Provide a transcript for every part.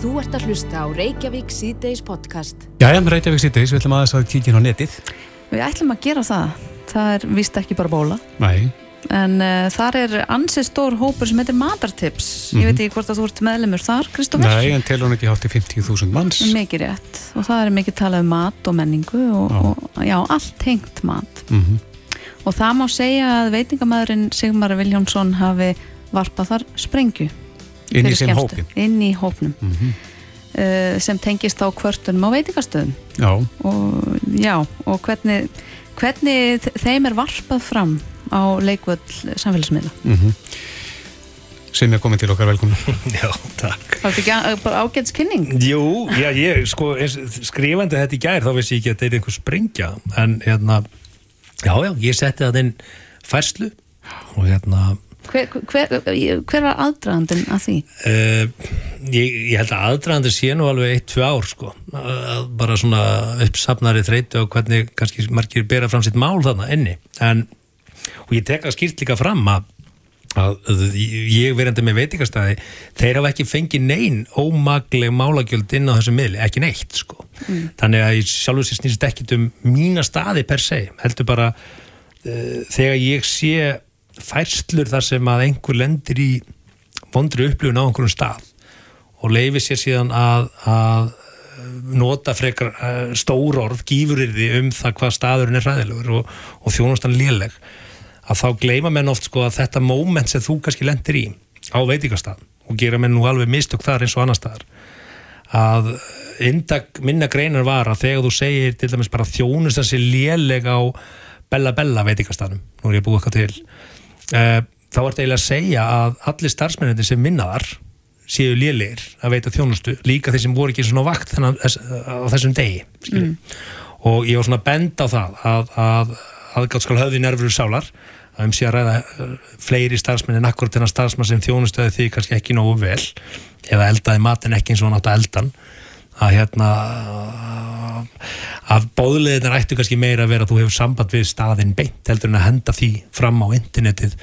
Þú ert að hlusta á Reykjavík síðdeis podcast. Jæja, Reykjavík síðdeis, við ætlum aðeins að kíkja inn á netið. Við ætlum að gera það. Það er vist ekki bara bóla. Nei. En uh, þar er ansið stór hópur sem heitir Matartips. Ég veit ekki hvort að þú ert meðlemur þar, Kristófur. Nei, en telur hún ekki hátt í 50.000 manns. Mikið rétt. Og það er mikið talað um mat og menningu og Já. og, já, allt hengt mat. Mm Og það má segja að veitingamæðurinn Sigmar Viljónsson hafi varpað þar sprengju. Inn í skemmstu. hópin. Inn í hópnum. Mhm. Uh, sem tengist á kvörtunum á veitingastöðum. Já, og já, og hvernig, hvernig þeim er varpað fram á leikvöld samfélagsmiðla. mm sem er komin til okkar velkomin. Já, takk. Var þetta ekki a- bara ágæts kynning? Jú, já, ég, sko, eins, skrifandi þetta í gær, þá vissi ég ekki að þetta er einhver sprengja, en hérna, já, já, ég setti það inn færslu og hérna, Hver, hver, hver var aðdragandinn að því? uh, ég, ég held að aðdraðandi sé nú alveg eitt, tvö ár, sko, að bara svona uppsafnari þreyti og hvernig kannski margir bera fram sitt mál þarna inni, en, og ég tek að skýrt líka fram að að að ég verandi með veitingastæði þeir hafa ekki fengið neinn ómagleg málagjöld inn á þessu miðli, ekki neitt sko. þannig að ég sjálfur sér snýst ekkit um mína staði per se heldur bara uh, þegar ég sé færslur þar sem að einhver lendir í vondri upplifun á einhverjum stað og leifi sér síðan að, að eh, nota frekar uh, stór orð, gífurirði um það hvað staðurinn er hræðilegur og, og þjónustan léleg að þá gleyma menn oft sko að þetta moment sem þú kannski lendir í á veitingastað og gera menn nú alveg mistök þar eins og annar staðar að indak minna greinar var að þegar þú segir til dæmis bara þjónustan sér léleg á Bella Bella veitingastaðnum nú er ég búið eitthvað til uh, þá er þetta eiginlega að segja að allir starfsmennandi sem vinna þar séu lélegir að veita þjónustu líka þeir sem voru ekki svona vakt þennan, á þessum degi mm. og ég var svona bend á það að, að aðgátt skal höfði nervur sálar að um sé að ræða uh, fleiri starfsmenn en akkurat þennan starfsmann sem þjónustöði því kannski ekki nógu vel eða eldaði matinn ekki eins og hann átt að eldan að hérna að bóðleðin ættu kannski meira að vera að þú hefur samband við staðinn beint heldur en að henda því fram á internetið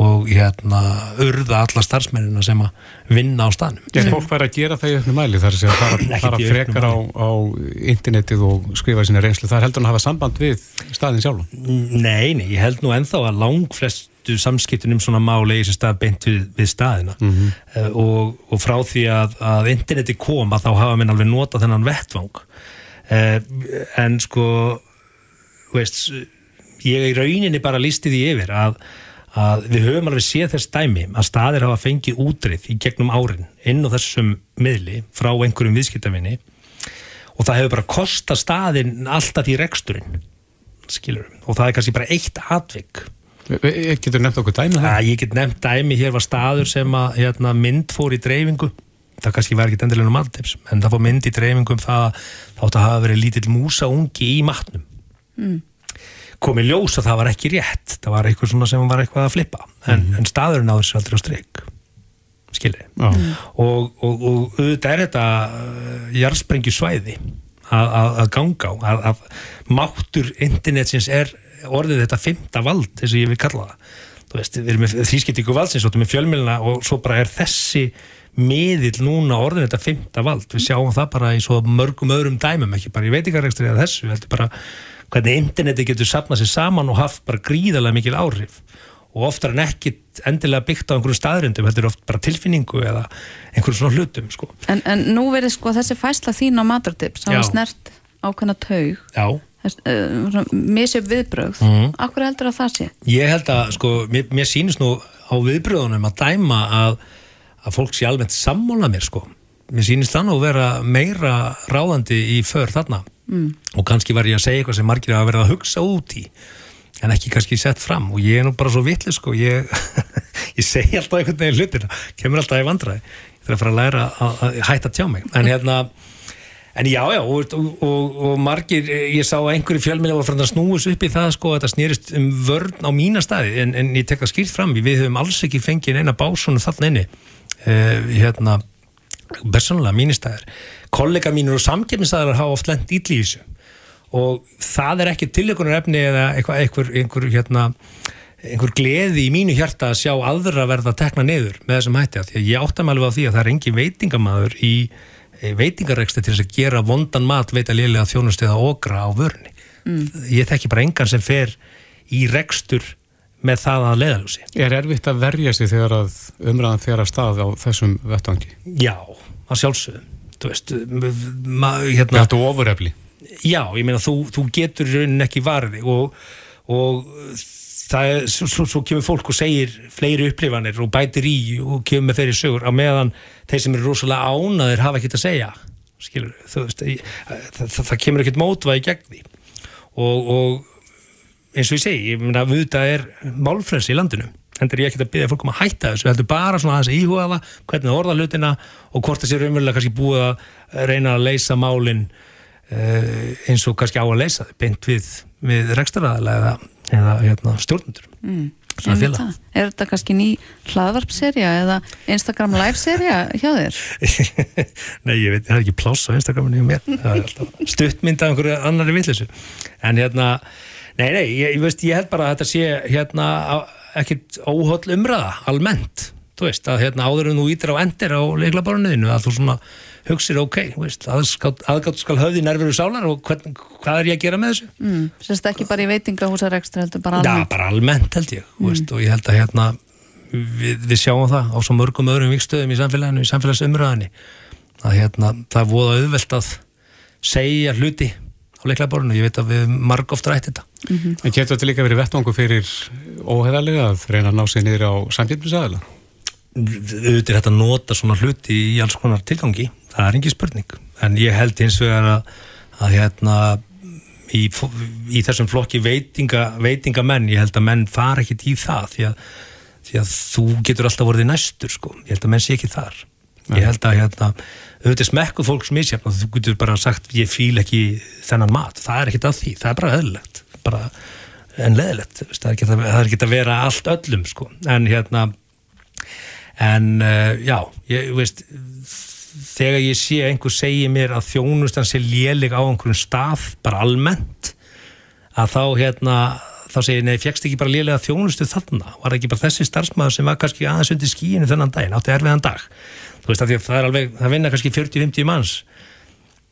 og hérna urða alla starfsmennina sem að vinna á staðnum Er fólk væri að gera það í auknum mæli þar að segja að fara, frekar á, á internetið og skrifa sína reynslu. Það er heldur en að hafa samband við staðin sjálf. Nei, nei, ég held nú ennþá að langflestu samskiptunum svona máli í þessi stað beint við, við staðina. Mhm. uh, og, og frá því að, að interneti kom að þá hafa minn alveg notað þennan vettvang. Uh, en sko veist ég í rauninni bara lísti því yfir að, að við höfum alveg séð þess dæmi að staðir hafa fengið útrið í gegnum árin inn á þessum miðli frá einhverjum viðskiptavinni og það hefur bara kostað staðin alltaf í reksturinn skilur og það er kannski bara eitt atvik Getur nefnt okkur dæmi um það? að ég get nefnt dæmi, hér var staður sem að hérna, mynd fór í dreifingu. Það kannski var ekki endilega um mattips en það fór mynd í dreifingu um það að þátt að hafa verið lítill músa ungi í matnum. Mm. komið ljós að það var ekki rétt. Það var eitthvað svona sem var eitthvað að flippa. En, en staðurinn áður sér aldrei á streik skilri Já. og, og, og auðvitað er þetta jarðsprengju svæði að, að, að ganga á að, að máttur internetsins er orðið þetta fymta vald eins og ég vil kalla það. Þú veist, við erum með þrískiptingu valdsins og með fjölmjölina og svo bara er þessi miðill núna orðin þetta fymta vald, við sjáum það bara í svo mörgum öðrum dæmum, ekki bara í veitingarekstri eða þessu, heldur bara hvernig interneti getur sapnað sér saman og haft bara gríðarlega mikil áhrif. Og oftar en ekki endilega byggt á einhverjum staðrindum, heldur oft bara tilfinningu eða einhverjum svona hlutum sko. En, en nú verið sko þessi fæsla þín á Já. var snert ákveðna taug, Já, uh, misjöf viðbrögð. Mhm. Akkur heldur að það sé? ég held að sko, mér, mér sýnist nú á viðbröðunum að dæma að, að fólk sé almennt sammála mér sko. Mér sýnist það nú að vera meira ráðandi í för þarna mm. og kannski var ég að segja eitthvað sem margir hafa verið að hugsa út í en ekki kannski sett fram og ég er nú bara svo vitlu sko, ég, ég segi alltaf einhvern veginn hlutina, kemur alltaf í vandræði ég þarf að fara að læra að, að hætta að tjá mig en hérna En já, já, og, og, og, margir, ég sá að einhverju fjölmjöla var frá að snúus upp í það, sko, að þetta snýrist um vörn á mína staði, en, en ég tek það skýrt fram, við höfum alls ekki fengið neina básunu þarna inni, uh, hérna, persónulega mínir staðir. Kollega mínur og samkefnisæðar hafa oft lent ítli í þessu. Og það er ekki tilökunar efni eða einhver, einhver, hérna, einhver gleði í mínu hjarta að sjá aðra verða tekna niður með þessum hætti. Að að ég átta mig alveg á því að það er engin veitingamæður í veitingareksti til þess að gera vondan mat veita liðlega þjónustiða okra á vörni mm. ég þekki bara engan sem fer í rekstur með það að leiðalúsi. Er erfitt að verja sig þegar að umræðan fer að stað á þessum vettangi? Já, að sjálfsögum þú veist, hérna Þetta er ofurefli Já, ég meina, þú, þú getur raunin ekki varði og, og það er, svo, svo kemur fólk og segir fleiri upplifanir og bætir í og kemur með þeirri sögur á meðan þeir sem eru rosalega ánaðir hafa ekkert að segja skilur, þú veist það, það, það kemur ekkert mótvæði gegn því. Og, og eins og ég segi, ég meina, auðvitað er málfrelsi í landinu, hendur ég ekkert að byrja fólk um að hætta þessu, heldur bara svona að þess að íhuga það hvernig það orða hlutina og hvort þessi raunverulega kannski búið að reyna að leysa málinn uh, eins og kannski á að leysa beint við, við rekstaraðalega eða, hérna, stjórnundur mm. Er þetta kannski ný hlaðvarpserja eða Instagram live-serja hjá þér? Nei, ég veit, það er ekki pláss á Instagraminu hjá mér, stuttmynd af einhverju annari vittlisu en hérna, nei, nei, ég, ég, veist, ég held bara að þetta sé hérna ekkit óhóll umræða, almennt. Þú veist, að hérna áður en þú ítir á endir á leiklabarniðinu, að þú svona hugsir ok, aðgátt skal höfði nærveru sálar og hvern, hvað er ég að gera með þessu? Mm, Sérst ekki bara í veitingahúsar ekstra heldur bara almennt? Já, bara almennt held ég mm. veist, og ég held að hérna við, við sjáum það á svo mörgum öðrum vikstöðum í samfélaginu, í samfélagsumröðinni að hérna það er voða auðvelt að segja hluti á leiklæðborinu, ég veit að við marg ofta rætti þetta. Mm -hmm. En getur þetta líka verið vettvangu fyrir óheðalega að reyna að ná sig niður á samfélaginu? auðvitað er þetta að nota svona hluti í alls konar tilgangi, það er ekki spurning. En ég held eins og að, að hérna í, í þessum flokki veitinga, veitingamenn, ég held að menn fara ekkit í það því að, því að þú getur alltaf vorið næstur sko, ég held að menn sé ekki þar. Ég held að hérna, auðvitað smekku fólks misjafn og þú getur bara sagt ég fíl ekki þennan mat, það er ekkit að því. Það er bara öðlegt, bara en leðilegt, það er ekki að vera allt öllum sko, en hérna en uh, já, ég veist þegar ég sé einhver segi mér að þjónustan sé lélig á einhverjum stað, bara almennt að þá hérna þá segir ég, nei, fjækst ekki bara lélega þjónustu þarna? Var ekki bara þessi starfsmæður sem var kannski aðeins undir skíinu þennan daginn, átti erfiðan dag. Þú veist að það er alveg, það vinna kannski 40-50 manns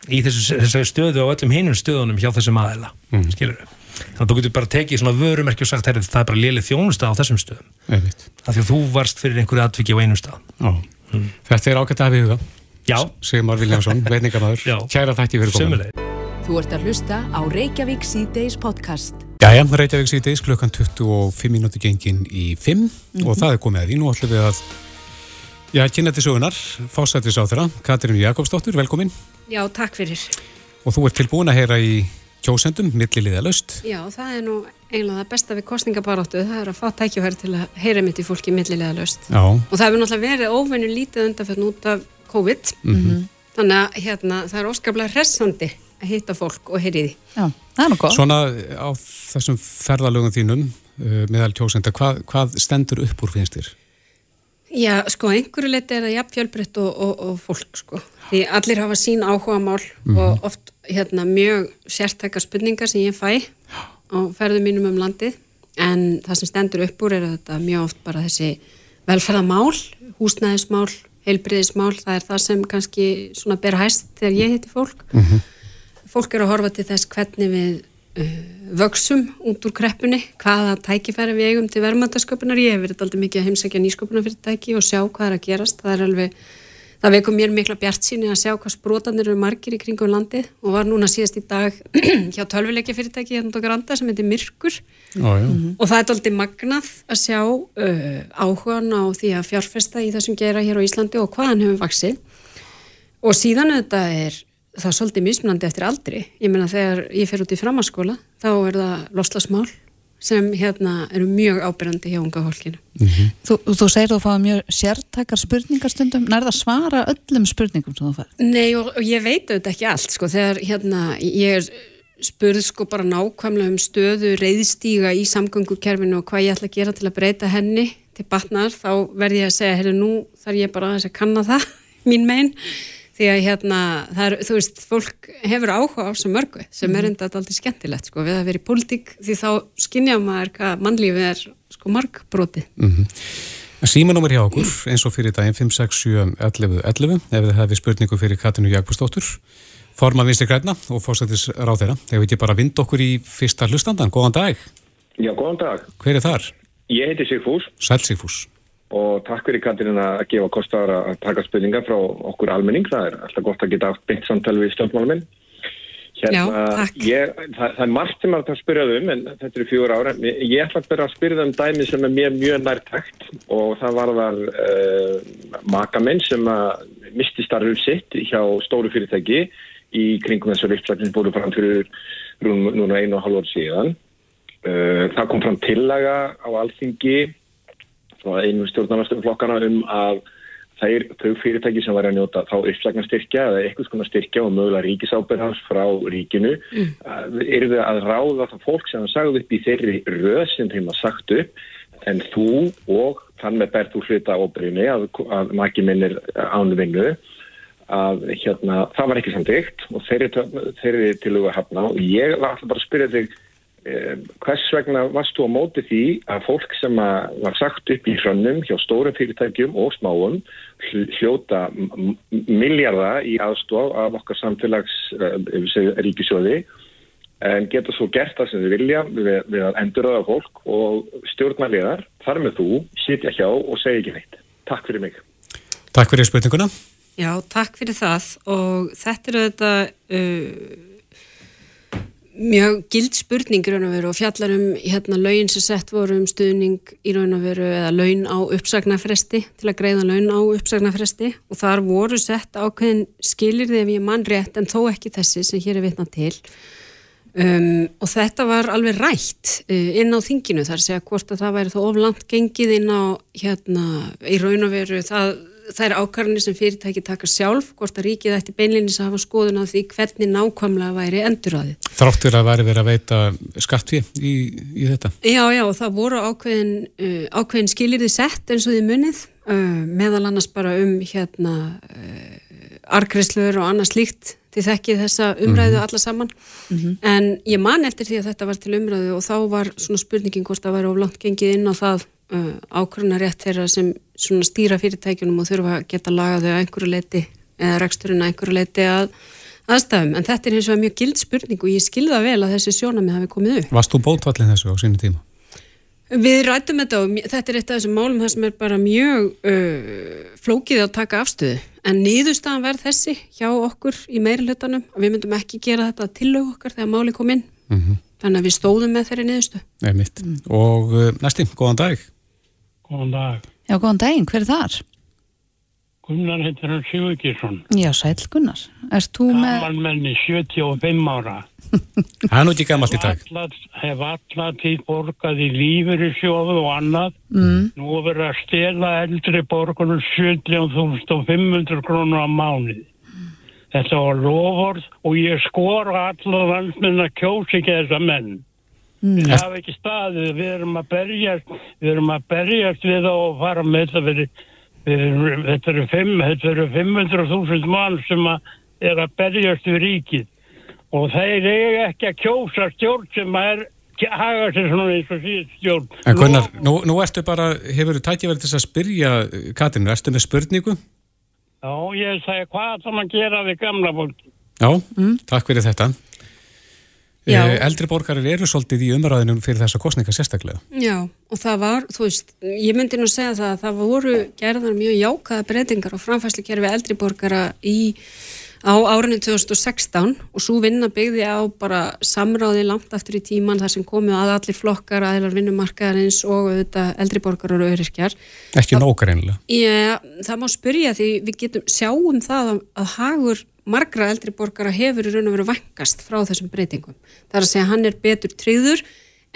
í þessu, þessu stöðu og öllum hinum stöðunum hjá þessum aðeila, mm. skilur við þannig að þú getur bara tekið svona vörumerki og sagt, það er bara léleg þjónusta á þessum stöðum. Af því að þú varst fyrir einhverju atviki á einum stað. Mm. Þetta er ágætt að við það Já Sigmar Viljámsson, veiningamæður Kæra þætti fyrir komin Þú ert að hlusta á Reykjavík C-Days podcast. Jæja, Reykjavík C-Days klukkan 25 minúti gengin í 5 mm -hmm. og það er komið að því, nú ætlum við að Já, kynna til sögunar, fósættis á þeirra Katrín Jakobsdóttur, velkomin. Já, takk fyrir. Og þú ert tilbúin að heyra í kjósendum milliliða löst. Já, það er nú eiginlega það besta við kostningabaróttu, það er að fá tækjuhæri til að heyra mitt í fólki millilega löst. Já. Og það hefur náttúrulega verið óvennu lítið undanfjörn út af COVID, mm -hmm. þannig að hérna, það er óskaplega hressandi að hitta fólk og heyri því. Já, það er nú góð. Svona á þessum ferðalögum þínum uh, meðal kjósenda, hvað, hvað stendur upp úr finnst þér? Já, sko, einhverju leiti er það jafn fjölbreytt og, og, og fólk, sko. Því allir hafa sín áhuga mál mm -hmm. og oft hérna, mjög sértækar spurningar sem ég fæ á ferðu mínum um landið en það sem stendur upp úr er þetta mjög oft bara þessi velferðamál, húsnæðismál, heilbriðismál, það er það sem kannski svona ber hæst þegar ég heiti fólk. Mm -hmm. Fólk er að horfa til þess hvernig við uh, vöksum út úr kreppunni, hvaða tækifæri við eigum til verðmættasköpunar. Ég hef verið alltaf mikið að heimsækja nýsköpunarfyrirtæki og sjá hvað er að gerast. Það er alveg það veikum mér mikla bjart síni að sjá hvað sprótanir eru margir í kringum landi og var núna síðast í dag hjá tölvileikja fyrirtæki hérna á Granda sem heitir Myrkur. Ó, mm og það er doldið magnað að sjá uh, áhugan á því að fjárfesta í þessum gera hér á Íslandi og hvaðan hefur vaksið og síðan þetta er það svolítið mismunandi eftir aldri. Ég meina þegar ég fer út í framhanskóla þá er það loslasmál sem hérna eru mjög ábyrgandi hjá unga hólkinu. Mm -hmm. Þú, þú segir þú að fá mjög sértækar spurningar stundum, nærða að svara öllum spurningum sem þú fær? Nei og, og ég veit auðvitað ekki allt sko, þegar hérna ég er spurð sko bara nákvæmlega um stöðu reyðstíga í samgöngukerfinu og hvað ég ætla að gera til að breyta henni til batnar, þá verð ég að segja, herru nú þarf ég bara að kanna það, mín megin því að hérna, það er, þú veist, fólk hefur áhuga á svo mörgu sem er enda alltaf skemmtilegt, sko, við að vera í pólitík því þá skinnja maður hvað mannlífi er sko margbróti. Mm -hmm. Símanúmer hjá okkur, eins og fyrir daginn 567 11 11, ef þið hefði spurningu fyrir Katinu Jægbúrsdóttur, forman vinstri græna og fórsættis ráð þeirra. Ef við ekki bara vind okkur í fyrsta hlustandan, góðan dag. Já, góðan dag. Hver er þar? Ég heiti Sigfús. Sæl Sigfús og takk fyrir Katirina að gefa kostar að taka spurningar frá okkur almenning, það er alltaf gott að geta beint samtal við stjórnmáluminn hérna, það, það er margt sem að spyrja um en þetta eru fjóra ára. Ég ætla að byrja að spyrja um dæmi sem er mjög, mjög nærtækt og það var þar uh, makamenn sem að misti starfum sitt hjá stóru fyrirtæki í kringum þessar uppslækning búið fram fyrir núna einu og halv ár síðan. Uh, það kom fram tillaga á alþingi einu stjórnarnastum flokkana um að þeir, þau fyrirtæki sem var að njóta þá uppslagnastyrkja eða eitthvað svona styrkja og mögulega ríkisábyrðans frá ríkinu mm. eru þau að ráða það fólk sem sagði upp í þeirri röð sem þeim að sagt upp en þú og þann með berð þú hluta ábyrðinni að, að maki minnir ánu vinnu að hérna, það var ekki samt eitt og þeirri, þeirri til að hafna og ég var alltaf bara að spyrja þig hvers vegna varst þú á móti því að fólk sem að var sagt upp í hrönnum hjá stórum fyrirtækjum og smáum hljóta miljarda í aðstof af okkar samfélags uh, ríkisjóði en getur svo gert það sem þið vilja við, við að enduröða fólk og stjórnarlegar, þar með þú sitja hjá og segja ekki neitt. Takk fyrir mig. Takk fyrir spurninguna. Já, takk fyrir það og þetta er þetta uh, mjög gild spurning í raun og veru og fjallar um hérna laun sem sett voru um stuðning í raun og veru eða laun á uppsagnarfresti til að greiða laun á uppsagnarfresti. Og þar voru sett ákveðin skilir því ef ég mann rétt en þó ekki þessi sem hér er vitnað til. Um, og þetta var alveg rætt uh, inn á þinginu þar segja hvort að það væri þó oflant gengið inn á hérna í raun og veru það það er ákvarðinni sem fyrirtæki taka sjálf hvort að ríkið ætti beinleginis að hafa skoðun á því hvernig nákvæmlega væri endurraðið. Þráttur að væri verið að veita skattfi í, í þetta? Já, já, það voru ákveðin, uh, ákveðin skilirði sett eins og því munnið uh, meðal annars bara um hérna uh, arkreslur og annað slíkt til þekkið þessa umræðu mm -hmm. alla saman mm -hmm. en ég man eftir því að þetta var til umræðu og þá var svona spurningin hvort það væri oflant gengið inn á það uh, ákvörðuna rétt þeirra sem stýra fyrirtækjunum og þurfa að geta lagaðu að einhverju leiti eða reksturinn að einhverju leiti að aðstæðum, en þetta er eins og mjög gild spurning og ég skilða vel að þessi sjónami hafi komið upp. Varst þú bótvallin þessu á sínu tíma? Við rættum þetta og þetta er eitt af þessum málum það sem er bara mjög uh, flókið að taka afstöðu en nýðustafan verð þessi hjá okkur í meiri hlutanum og við myndum ekki gera þetta til okkar þegar máli kom inn mm -hmm. þannig að við stóðum með þeirri nýðustu. Nei mitt mm. og uh, næstum, góðan dag. Góðan dag. Já, góðan daginn, hver er þar? Gunnar heitir hann Sigurkísson. Já, sæl Gunnar. Erst þú með... Gammal menni, 75 ára. Það er nú ekki gammalt í dag. Hef allar tíð borgað í lífur í sjóðu og annað. Mm. Nú verður að stela eldri borgunum 17.500 krónur á mánið. Þetta var loford og ég skor allar landsmenn að kjósi ekki þessa menn. Mm. Við hafa ekki staðið, við erum að berjast, við erum að berjast við á að fara með þetta fyrir, fyrir þetta eru 500.000 mann sem að er að berjast við ríkið og þeir eru ekki að kjósa stjórn sem að er haga sér svona eins og síðan stjórn. En Gunnar, nú, nú ertu bara, hefur þú tækið verið þess að spyrja Katinu, ertu með spurningu? Já, ég segi hvað það maður gera við gamla fólk. Já, mm. takk fyrir þetta. Já. Eh, eldri borgarir eru svolítið í umræðinum fyrir þessa kostninga sérstaklega. Já, og það var, þú veist, ég myndi nú segja það að það voru gerðan mjög jákaða breytingar og framfæslu kerfi eldri borgara í, á árinu 2016 og svo vinna byggði á bara samráði langt aftur í tíman þar sem komið að allir flokkar, aðeinar vinnumarkaðarins og auðvitað eldri borgarar og öryskjar. Ekki nókar einlega. Já, það má spyrja því við getum sjáum það að, að hagur margra eldri borgara hefur í raun og veru vangast frá þessum breytingum. Það er að segja að hann er betur tryggður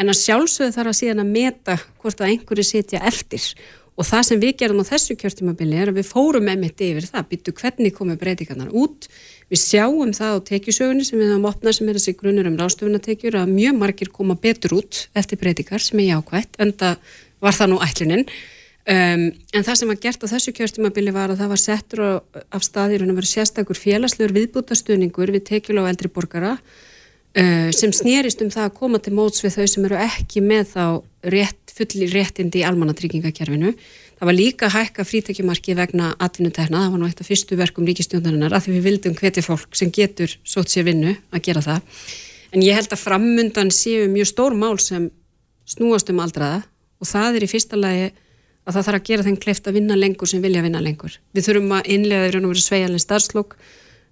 en að sjálfsögðu þarf að síðan að meta hvort að einhverju setja eftir. Og það sem við gerum á þessu kjörtímabili er að við fórum emitt yfir það, byttu hvernig komið breytingarnar út, við sjáum það á tekjusögunni sem við höfum opnað sem er þessi grunnur um rástofunatekjur að mjög margir koma betur út eftir breytingar sem er jákvægt en það var það nú ætlunin Um, en það sem var gert á þessu kjörstjumabili var að það var settur á, af staðir og verið sérstakur félagslegur viðbútastuðningur við tekjulega og eldri borgara uh, sem snýrist um það að koma til móts við þau sem eru ekki með þá rétt, fulli réttindi í almannatryggingakerfinu. Það var líka hækka frítekjumarki vegna atvinnutekna, það var nú eitt af fyrstu verkum ríkistjónarinnar að því við vildum hveti fólk sem getur sót sér vinnu að gera það. En ég held að framundan séu mjög stór mál sem snúast um aldraða og það er í fyrsta lagi að það þarf að gera þeim kleift að vinna lengur sem vilja vinna lengur. Við þurfum að innlega í raun og veru sveigalinn starfslokk.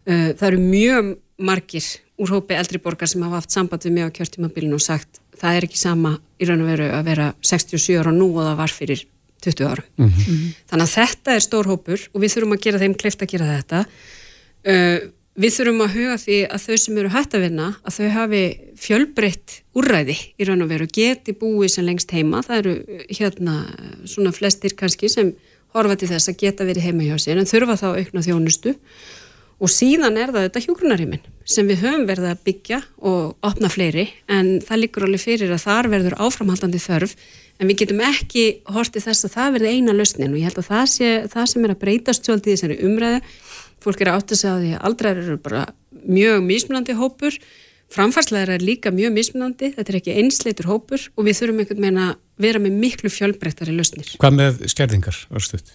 Uh, það eru mjög margir úr hópi eldri borgar sem hafa haft samband við mig á kjörtímabilinu og sagt það er ekki sama í raun og veru að vera 67 ára nú og það var fyrir 20 ára. Mm -hmm. Þannig að þetta er stór hópur og við þurfum að gera þeim kleift að gera þetta. Við þurfum að huga því að þau sem eru hægt að vinna að þau hafi fjölbreytt úrræði í raun og veru geti búið sem lengst heima. Það eru hérna svona flestir kannski sem horfa til þess að geta verið heima hjá sér en þurfa þá aukna þjónustu. Og síðan er það þetta hjógrunarýmin sem við höfum verið að byggja og opna fleiri en það líkur alveg fyrir að þar verður áframhaldandi þörf en við getum ekki hortið þess að það verði eina lausnin. Og ég held að það, sé, það sem er að breytast svolítið þessari umræðu fólk er átt að segja að því að aldrar eru bara mjög mismunandi hópur framfarslegar er líka mjög mismunandi þetta er ekki einsleitur hópur og við þurfum einhvern veginn að vera með miklu fjölbreyttari lausnir. Hvað með skerðingar örstuðt?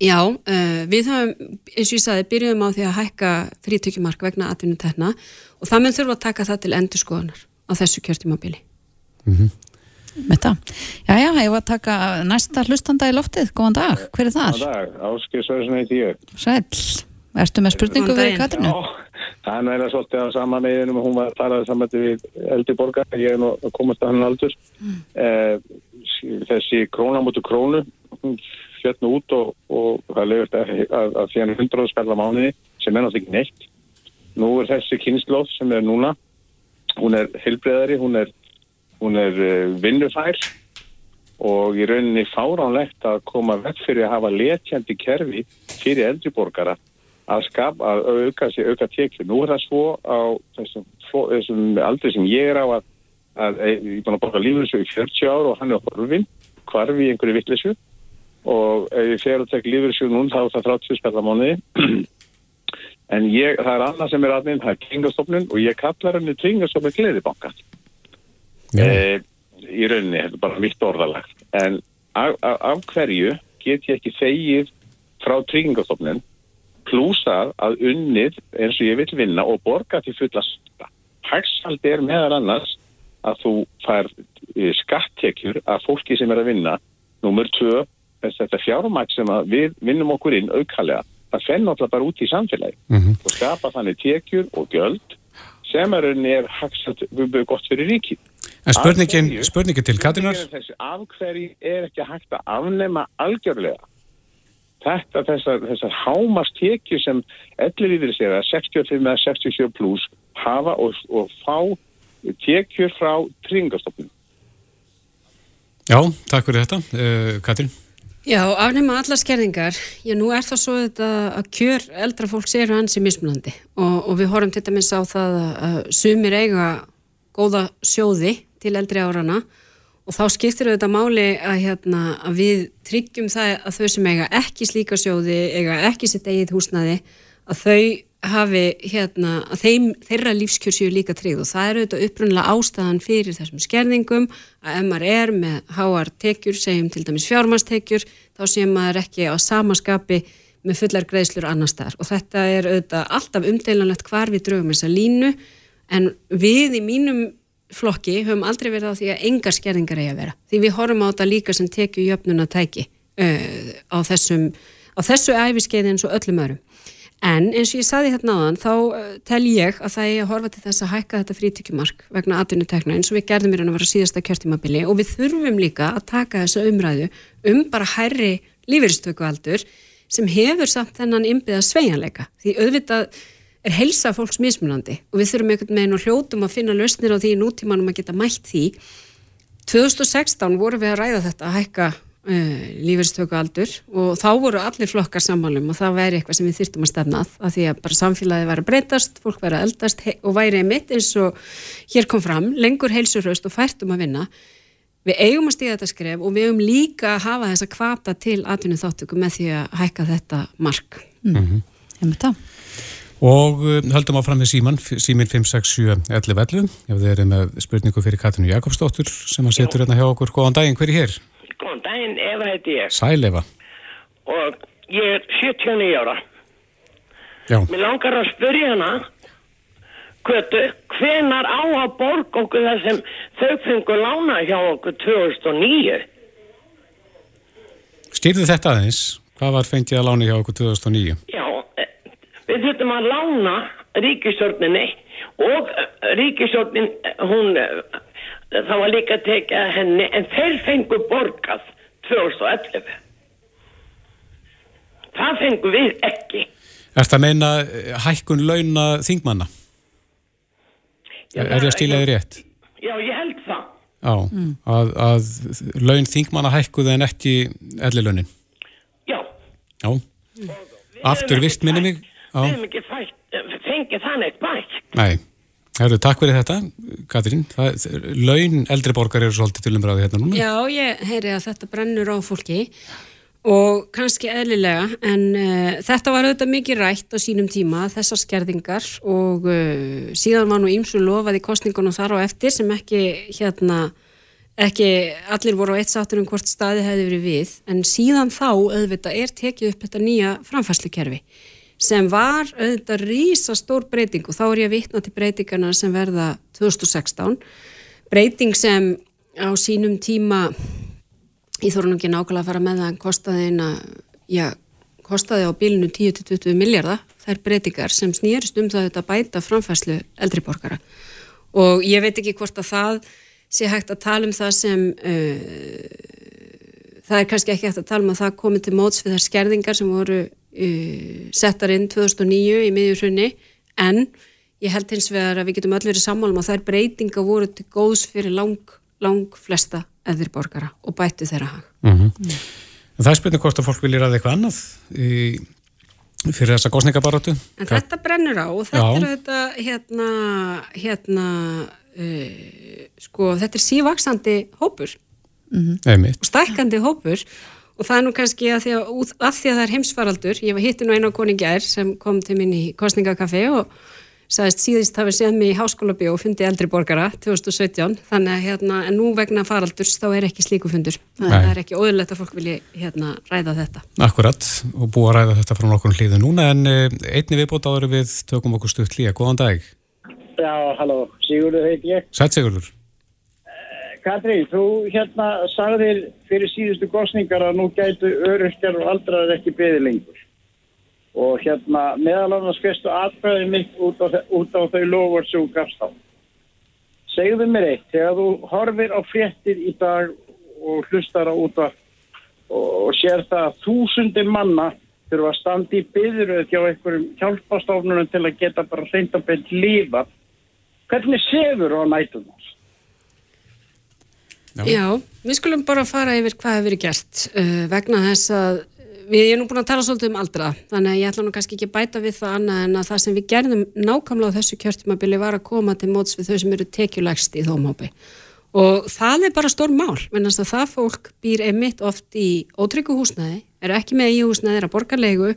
Já, uh, við höfum, eins og ég saði, byrjuðum á því að hækka frítökjumark vegna atvinnutekna og það með þurfa að taka það til endur skoðanar á þessu kjörtímabili. Mm -hmm. Með það. Já, já, ég var að taka næsta hlustanda í loftið. Góðan dag, hver er þar? Góðan dag, Áskil. Sæl. Erstu með spurningu við Katrinu? Já, það er næra svolítið á sama meðinum og hún var að tala saman við eldi borgar, ég er nú að komast að hann aldur mm. eh, þessi króna mútu krónu fjötnu út og, og það lefist að, að, að því hann 100 spella mánuði sem er náttúrulega ekki neitt nú er þessi kynnslóð sem er núna hún er heilbreðari, hún er, hún er uh, vinnufær og í rauninni fáránlegt að koma vekk fyrir að hafa letjandi kerfi fyrir eldriborgara að skapa, að auka auka tekjur. Nú er það svo á þessum, þessum aldrei sem ég er á að, að ég er búin að borga lífurinsjóð í 40 ár og hann er á horfin, hvarfi í einhverju vittlesu og ef ég fer að tekja lífurinsjóð núna þá er það 30 spellamóniði en ég, það er annað sem er aðminn, það er kringastofnun og ég kallar henni kringastofnun gleðibanka. E, í rauninni, þetta er bara mitt orðalagt en af, af, af hverju get ég ekki þegið frá kringastofnun plúsað að unnið eins og ég vil vinna og borga til fullast hægsaldi er meðar annars að þú fær eh, skattekjur af fólki sem er að vinna. Nummer 2, þetta fjármæk sem við vinnum okkur inn aukalega. Það fenn náttúrulega bara út í samfélagi mm -hmm. og skapa þannig tekjur og göld sem er unni er hægsaldi gott fyrir ríkið. En spurningin, spurningin til Katinar Af hverju er ekki hægt að afnema algjörlega þetta, þessar, þessar hámastekju sem ellir yfir sér að 65 eða 67 pluss hafa og, og fá tekjur frá tringastofnum. Já, takk fyrir þetta. Uh, Katrin? Já, afnema alla skerðingar. Já, nú er það svo þetta að kjör eldra fólks eru hansi mismunandi og, og við horfum til dæmis á það að sumir eiga góða sjóði til eldri árana og þá skiptir þetta máli að, hérna, að við tryggjum það að þau sem eiga ekki slíka sjóði, eiga ekki sitt eigið húsnaði, að þau hafi, hérna, að þeim, þeirra lífskjörsju líka tryggð. Og það eru þetta upprunlega ástæðan fyrir þessum skerðingum að ef maður er með háar tekjur, segjum til dæmis fjármastekjur, þá séum maður ekki á samaskapi með fullar greiðslur annar staðar. Og þetta er auðvitað alltaf umdeilanlegt hvar við draugum þessa línu en við í mínum flokki höfum aldrei verið á því að engar skerðingar eigi að vera. Því við horfum á þetta líka sem tekju jöfnuna tæki uh, á, þessum, á þessu æfiskeiði eins og öllum örum. En eins og ég saði hérna áðan, þá uh, tel ég að það er að horfa til þess að hækka þetta frítökjumark vegna atvinnutekna eins og við gerðum mér að vera síðasta kjörtímabili og við þurfum líka að taka þessa umræðu um bara hærri lífeyristökualdur sem hefur samt þennan ymbiða sveianleika. Því auðvitað er helsa fólks mismunandi og við þurfum einhvern veginn og hljótum að finna lausnir á því í nútímanum að geta mætt því 2016 voru við að ræða þetta að hækka uh, lífeyrstöku aldur og þá voru allir flokkar sammálum og það væri eitthvað sem við þyrtum að stefna að því að bara samfélagi væri að breytast, fólk væri að eldast og væri mitt eins og hér kom fram, lengur heilsurhaust og færtum að vinna við eigum að stíða þetta skref og við eigum líka að hafa þessa kvata til atvinnu þáttöku með því að hækka þetta mark mm. mm. Og um, höldum áfram með síman, símin 5671111 ef þið eru með spurningu fyrir Katrínu Jakobsdóttur sem að setur hérna hjá okkur. Góðan daginn, hver er hér? Góðan daginn, Eva heiti ég. Sæl Eva. Og ég er 79 ára. Já. Mér langar að spyrja hana Kvötu, hvenar á að borg okkur það sem þau fengur lána hjá okkur 2009? Stýrðu þetta aðeins? Hvað var fengið að lána hjá okkur 2009? Já, eh, við þurftum að lána ríkistjórninni og eh, ríkistjórnin, eh, hún, það var líka tekið henni, en þeir fengur borgað 2011. Það fengur við ekki. Er þetta að meina hækkun launa þingmanna? Já, er það stílaði rétt? Já, ég held það. Já, mm. að, að laun þingmanna hækkuði en ekki ellilaunin. Já. Já. Mm. Aftur vist minni mig. Við hefum ekki fætt, fengið þannig bætt. Nei. Herru, takk fyrir þetta, Katrín. Það, laun eldri borgar eru svolítið til umræði hérna núna. Já, ég heyri að þetta brennur á fólki og kannski eðlilega en uh, þetta var auðvitað mikið rætt á sínum tíma þessar skerðingar og uh, síðan var nú ímsu lofað í kostningunum þar á eftir sem ekki hérna ekki allir voru á eitt sáttur um hvort staði hefði verið við en síðan þá auðvitað er tekið upp þetta nýja framfæslukerfi sem var auðvitað rísa stór breyting. Og þá er ég að vitna til breytingarna sem verða 2016 breyting sem á sínum tíma ég þóru nú ekki nákvæmlega að fara með það en kostaði eina, já, kostaði á bílinu 10-20 miljardar þær breytingar sem snýrist um það að bæta framfæslu eldriborgara og ég veit ekki hvort að það sé hægt að tala um það sem uh, það er kannski ekki hægt að tala um að það komi til móts við þær skerðingar sem voru uh, settar inn 2009 í miðjurhrunni en ég held hins vegar að við getum öll verið sammálum að þær breytinga voru til góðs fyrir lang, lang flesta eðir borgara og bættu þeirra hag. Mm -hmm. mm. Það er spilnið hvort að fólk vilja ræða eitthvað annað í, fyrir þessa góðsningabarótu. En Hva? þetta brennur á og þetta Já. er þetta hérna, hérna uh, sko þetta er sívaksandi hópur mm -hmm. og stækandi hópur og það er nú kannski að því að, að, því að það er heimsfaraldur, ég var hittin á einu á koningjar sem kom til minn í kostningakaffi og sagðist síðist hafi séð mig í háskóla bíó og fundi eldri borgara 2017 þannig að hérna, en nú vegna faraldurs þá er ekki slíku fundur. Það er ekki óðurlegt að fólk vilji hérna ræða þetta. Akkurat og búið að ræða þetta frá nokkur hlýðu núna en eh, einni viðbót áður við tökum okkur stutt hlýja, góðan dag. Já, halló, Sigurður heit ég. Sætt Sigurður Katri, þú hérna sagðir fyrir síðustu góðsningar að nú gætu öryrkjar og aldrar ekki beði lengur og hérna meðal annars fyrstu aðfæðið mitt út á, út á þau lofur sem gafst á. Segðu mér eitt, þegar þú horfir á fréttir í dag og hlustar á út af og, og sér það að þúsundir manna þurfa að standa í byðröð hjá einhverjum hjálpastofnunum til að geta bara hreint að beint lífa. Hvernig séður á þess? Já. Já, við skulum bara fara yfir hvað hefur verið gert uh, vegna þess að við erum búin að tala svolítið um aldra þannig að ég ætla nú kannski ekki bæta við það annað en að það sem við gerðum nákvæmlega á þessu kjörtumabili var að koma til móts við þau sem eru tekjulegst í þómhópi og það er bara stór mál mennast að það fólk býr einmitt oft í ótryggu húsnæði, er ekki með í húsnæði, er að borga leigu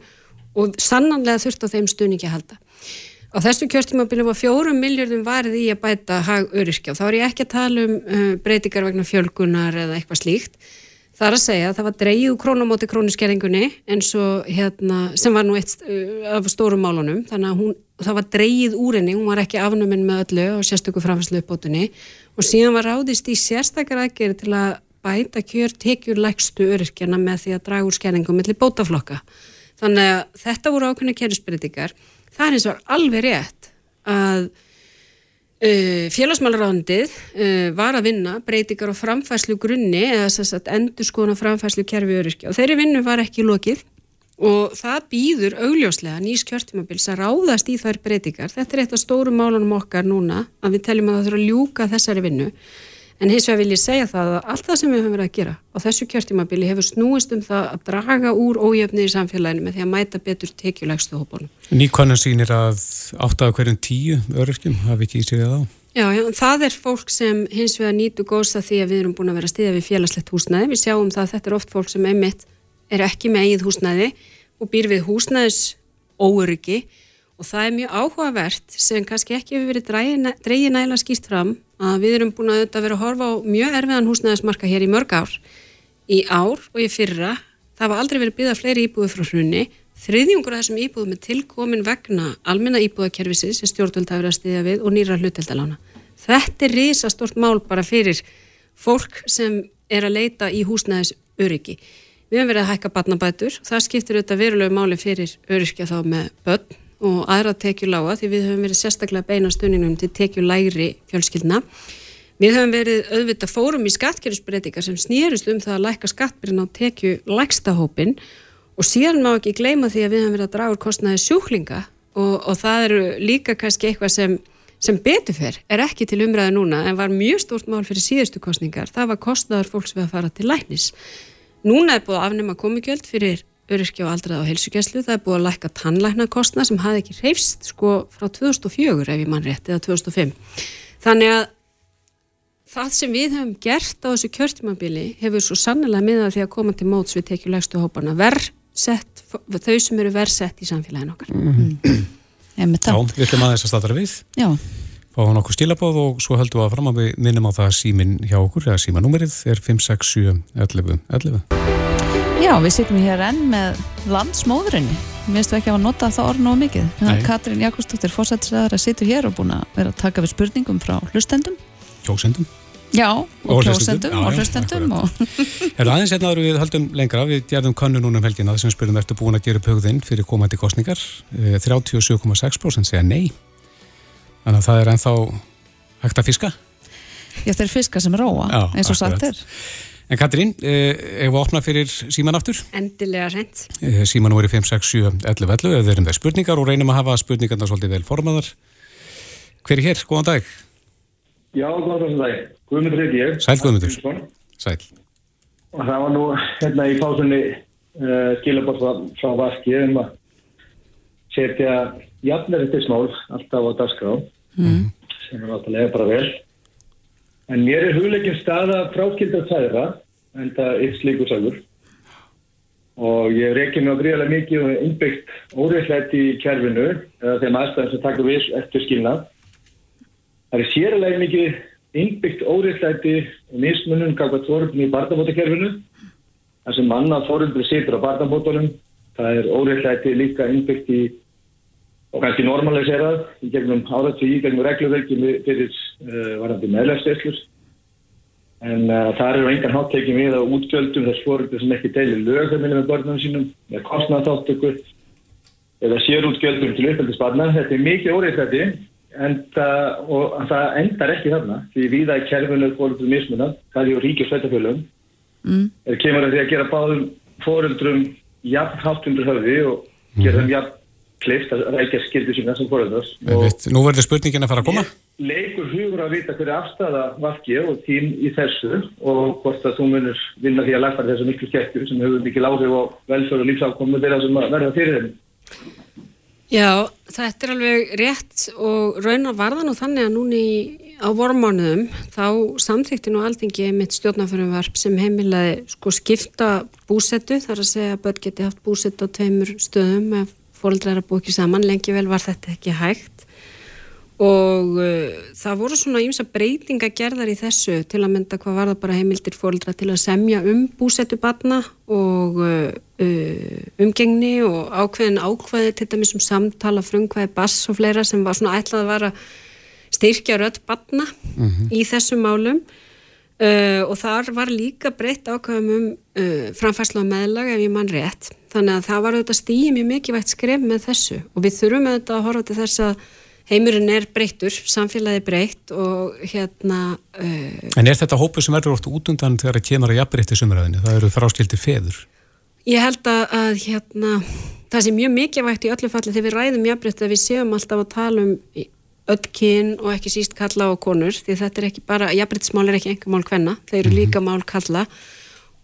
og sannanlega þurft á þeim stuðningi að halda á þessu kjörtumabili var fjórum miljardum varð í að bæta hag öryrkja. Og þá er ég ekki að tala um uh, breytingar vegna fjölgunar eða eitthvað slíkt. Það er að segja að það var dreigið krónumóti krónuskerðingunni eins og hérna sem var nú eitt uh, af stórum málunum. Þannig að hún, það var dreigið úr henni, hún var ekki afnuminn með öllu og sérstöku framfæslu uppbótunni. Og síðan var ráðist í sérstakar aðgerið til að bæta kjör tekjur lægstu öryrkjana með því að draga úr skerðingum millir bótaflokka. Þannig að þetta voru ákveðna kjörusbyrtingar. Það er eins og alveg rétt að Uh, félagsmálarándið uh, var að vinna breytingar á framfæslu grunni eða að endur skoðan á framfæslu kerfi öryrkja. Og þeirri vinnu var ekki lokið og það býður augljóslega nýs kjörtumabils að ráðast í þær breytingar. Þetta er eitt af stórum málunum okkar núna að við teljum að það þurfa að ljúka þessari vinnu En hins vegar vil ég segja það að allt það sem við höfum verið að gera á þessu kjörtímabili hefur snúist um það að draga úr ójöfnið í samfélaginu með því að mæta betur tekjulegstu hópunum. Nýkvæmna sínir að átt af hverjum tíu öryrkjum hafi ekki í sig það á? Já, já, það er fólk sem hins vegar nýtu góðs að því að við erum búin að vera að stiðja við félagslegt húsnæði. Við sjáum það að þetta er oft fólk sem einmitt er ekki með eigið húsnæði og býr við húsnæðis og það er mjög áhugavert sem kannski ekki hefur verið dreigið næla skýrt fram að við erum búin að þetta vera að horfa á mjög erfiðan húsnæðismarka hér í mörg ár. Í ár og í fyrra, það var aldrei verið byggða fleiri íbúið frá hrunni Þriðjungur af þessum íbúðum er tilkomin vegna almenna íbúðakerfisi sem stjórnvöld hafa verið að stiðja við og nýra hluteldalána. Þetta er risastort mál bara fyrir fólk sem er að leita í húsnæðis öryggi. Við hefum verið að hækka batnabætur, það skiptir auðvitað verulegu máli fyrir öryggja þá með börn og aðra tekjulága því við höfum verið sérstaklega beina stuninum til tekjulægri fjölskyldna. Við höfum verið auðvitað fórum í skattkerfisbreytingar sem snýrist um það að lækka skattbyrjun á tekju lægsta hópin og síðan má ekki gleyma því að við höfum verið að draga úr kostnaði sjúklinga og, og það eru líka kannski eitthvað sem, sem beturfer er ekki til umræðu núna en var mjög stórt mál fyrir síðustu kostningar það var kostnaður fólks við að fara til læknis núna er búið afnema komikjöld fyrir öryrkja og aldraða og heilsugjæslu það er búið að lækka tannlæknarkostna sem hafi ekki reyfst sko frá 2004 ef ég mann rétt eða 2005 þannig að það sem við hefum gert á þessu kjörtumabili hefur svo sannlega miðað því að koma til móts við tekjulegstu hóparna verð sett, þau sem eru verðsett í samfélagin okkar. Mm -hmm. Já, við ætlum aðeins að starta við. Já. Fá hann okkur stílabóð og svo höldum við að fram að við minnum á það að símin hjá okkur eða símanúmerið er 567 11 11 Já, við sittum hér enn með landsmóðurinni. Mér við ekki að nota það orðin og mikið. Katrín Jakobsdóttir fórsættislegar að situr hér og búin að vera að taka við spurningum frá hlustendum. Kjósendum. Já, og klósendum og hlustendum Er aðeins hérna að við höldum lengra við gerðum kannu núna um helgina þessum spilum ertu búin að gera upp hugðinn fyrir komandi kostningar 37,6% eh, segja nei. Þannig að það er ennþá hægt að fiska? Já, það er fiska sem róa Já, eins og sagt er En Katrín, eh, ef við opna fyrir síman aftur Endilega reynd eh, Síman er í 5, 6, 7, 11, 11 við erum það spurningar og reynum að hafa spurningarna svolítið vel formaðar Hver er hér? Góðan dag Já, góðan dag Guðmundur heiti ég. Sæl Guðmundur. Sæl. Og það var nú hérna í pásunni uh, skilabort frá Vaski um að setja jafnverðismál alltaf á dagskrá mm. sem er alltaf bara vel. En mér er hugleikin staða fráskildar þæðra en það er slíkur sagur og ég reykja mjög gríðarlega mikið og innbyggt óriðslætt í kjærfinu eða þeim aðstæðum sem takkar við eftir skilnað. Það er sérlega mikið innbyggt óriðslæti og mismunum kakvað tvorfum í barnabótakerfinu þar sem manna tvorfum situr á barnabótunum það er óriðslæti líka innbyggt í og kannski normaliserað í gegnum áratví, í gegnum regluverki fyrir uh, varandi meðlæfsteyslur en uh, það eru engan háttekin við á útgjöldum þess fóröldur sem ekki deilir lögðarminni með börnum sínum með kostnarþáttöku eða sérútgjöldum til uppeldisbarna þetta er mikið óriðslæti enda, og það endar ekki þarna því viða í kerfinu fóröldrum mismunan, það er ju ríkjur sveitafjölum mm. er kemur að því að gera báðum fóröldrum jafn háttundur höfði og mm. gera þeim jafn klift að rækja skildu sína sem fóröldars Nú verður spurningin að fara að koma. Leikur hugur að vita hverju afstæða valki og tím í þessu og hvort að þú munur vinna því að lagfæra þessu miklu skekkur sem hefur mikil áhrif á velfjörð og lífsákomu þeirra sem verða fyrir þeim. Já, þetta er alveg rétt og raunar varðan og þannig að núni á vormánuðum þá samþykti nú aldingi mitt stjórnaförumvarp sem heimilaði sko skipta búsettu þar að segja að börn geti haft búsett á tveimur stöðum ef fólkdrar er að ekki saman, lengi vel var þetta ekki hægt og uh, það voru svona ímsa breytinga gerðar í þessu til að mynda hvað var það bara heimildir fólkdra til að semja um búsettu batna og uh, uh, umgengni og ákveðin ákveði til dæmis um samtala frumkvæði bass og fleira sem var svona ætlað að vara styrkja rött batna mm -hmm. í þessum málum uh, og þar var líka breytt ákveðum um uh, framfærsla og meðlag ef ég mann rétt. Þannig að það var auðvitað stíð mjög mikilvægt skref með þessu. Og við þurfum auðvitað að horfa til þess að heimurinn er breyttur, samfélagi breytt og hérna uh, En er þetta hópu sem verður oft út undan þegar það kemur að jafnbreytti sumraðinu? Það eru þráskildi feður. Ég held að, að hérna það sé mjög mikilvægt í öllu falli þegar við ræðum jafnbreytt að við séum alltaf að tala um öll kyn og ekki síst kalla og konur því þetta er ekki bara, jafnbreyttismál er ekki enga mál hvenna, þeir eru -hmm. líka mál kalla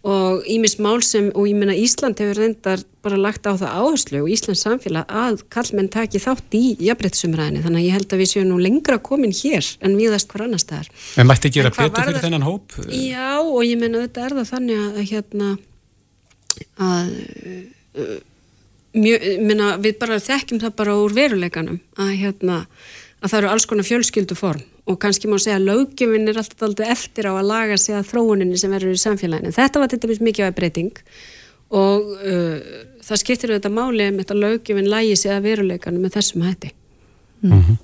og ímis mál sem, og ég menna Ísland hefur reyndar bara lagt á það áherslu og Íslands samfélag að kallmenn taki þátt í jafnbrettsumræðinu, þannig að ég held að við séum nú lengra komin hér en viðast hver annar staðar. En mætti gera betur fyrir þennan hóp? Já, og ég menna þetta er það þannig að, hérna að uh, mjö, minna, við bara þekkjum það bara úr veruleikanum að hérna að það eru alls konar fjölskylduform og kannski má segja að lögjöfin er alltaf alltaf eftir á að laga sig að þróuninni sem verður í samfélaginu. Þetta var til dæmis mikið af breyting og uh, það skiptir auðvitað máli um þetta lögjöfin lægi sig að veruleikanu með þessum hætti. Mm -hmm.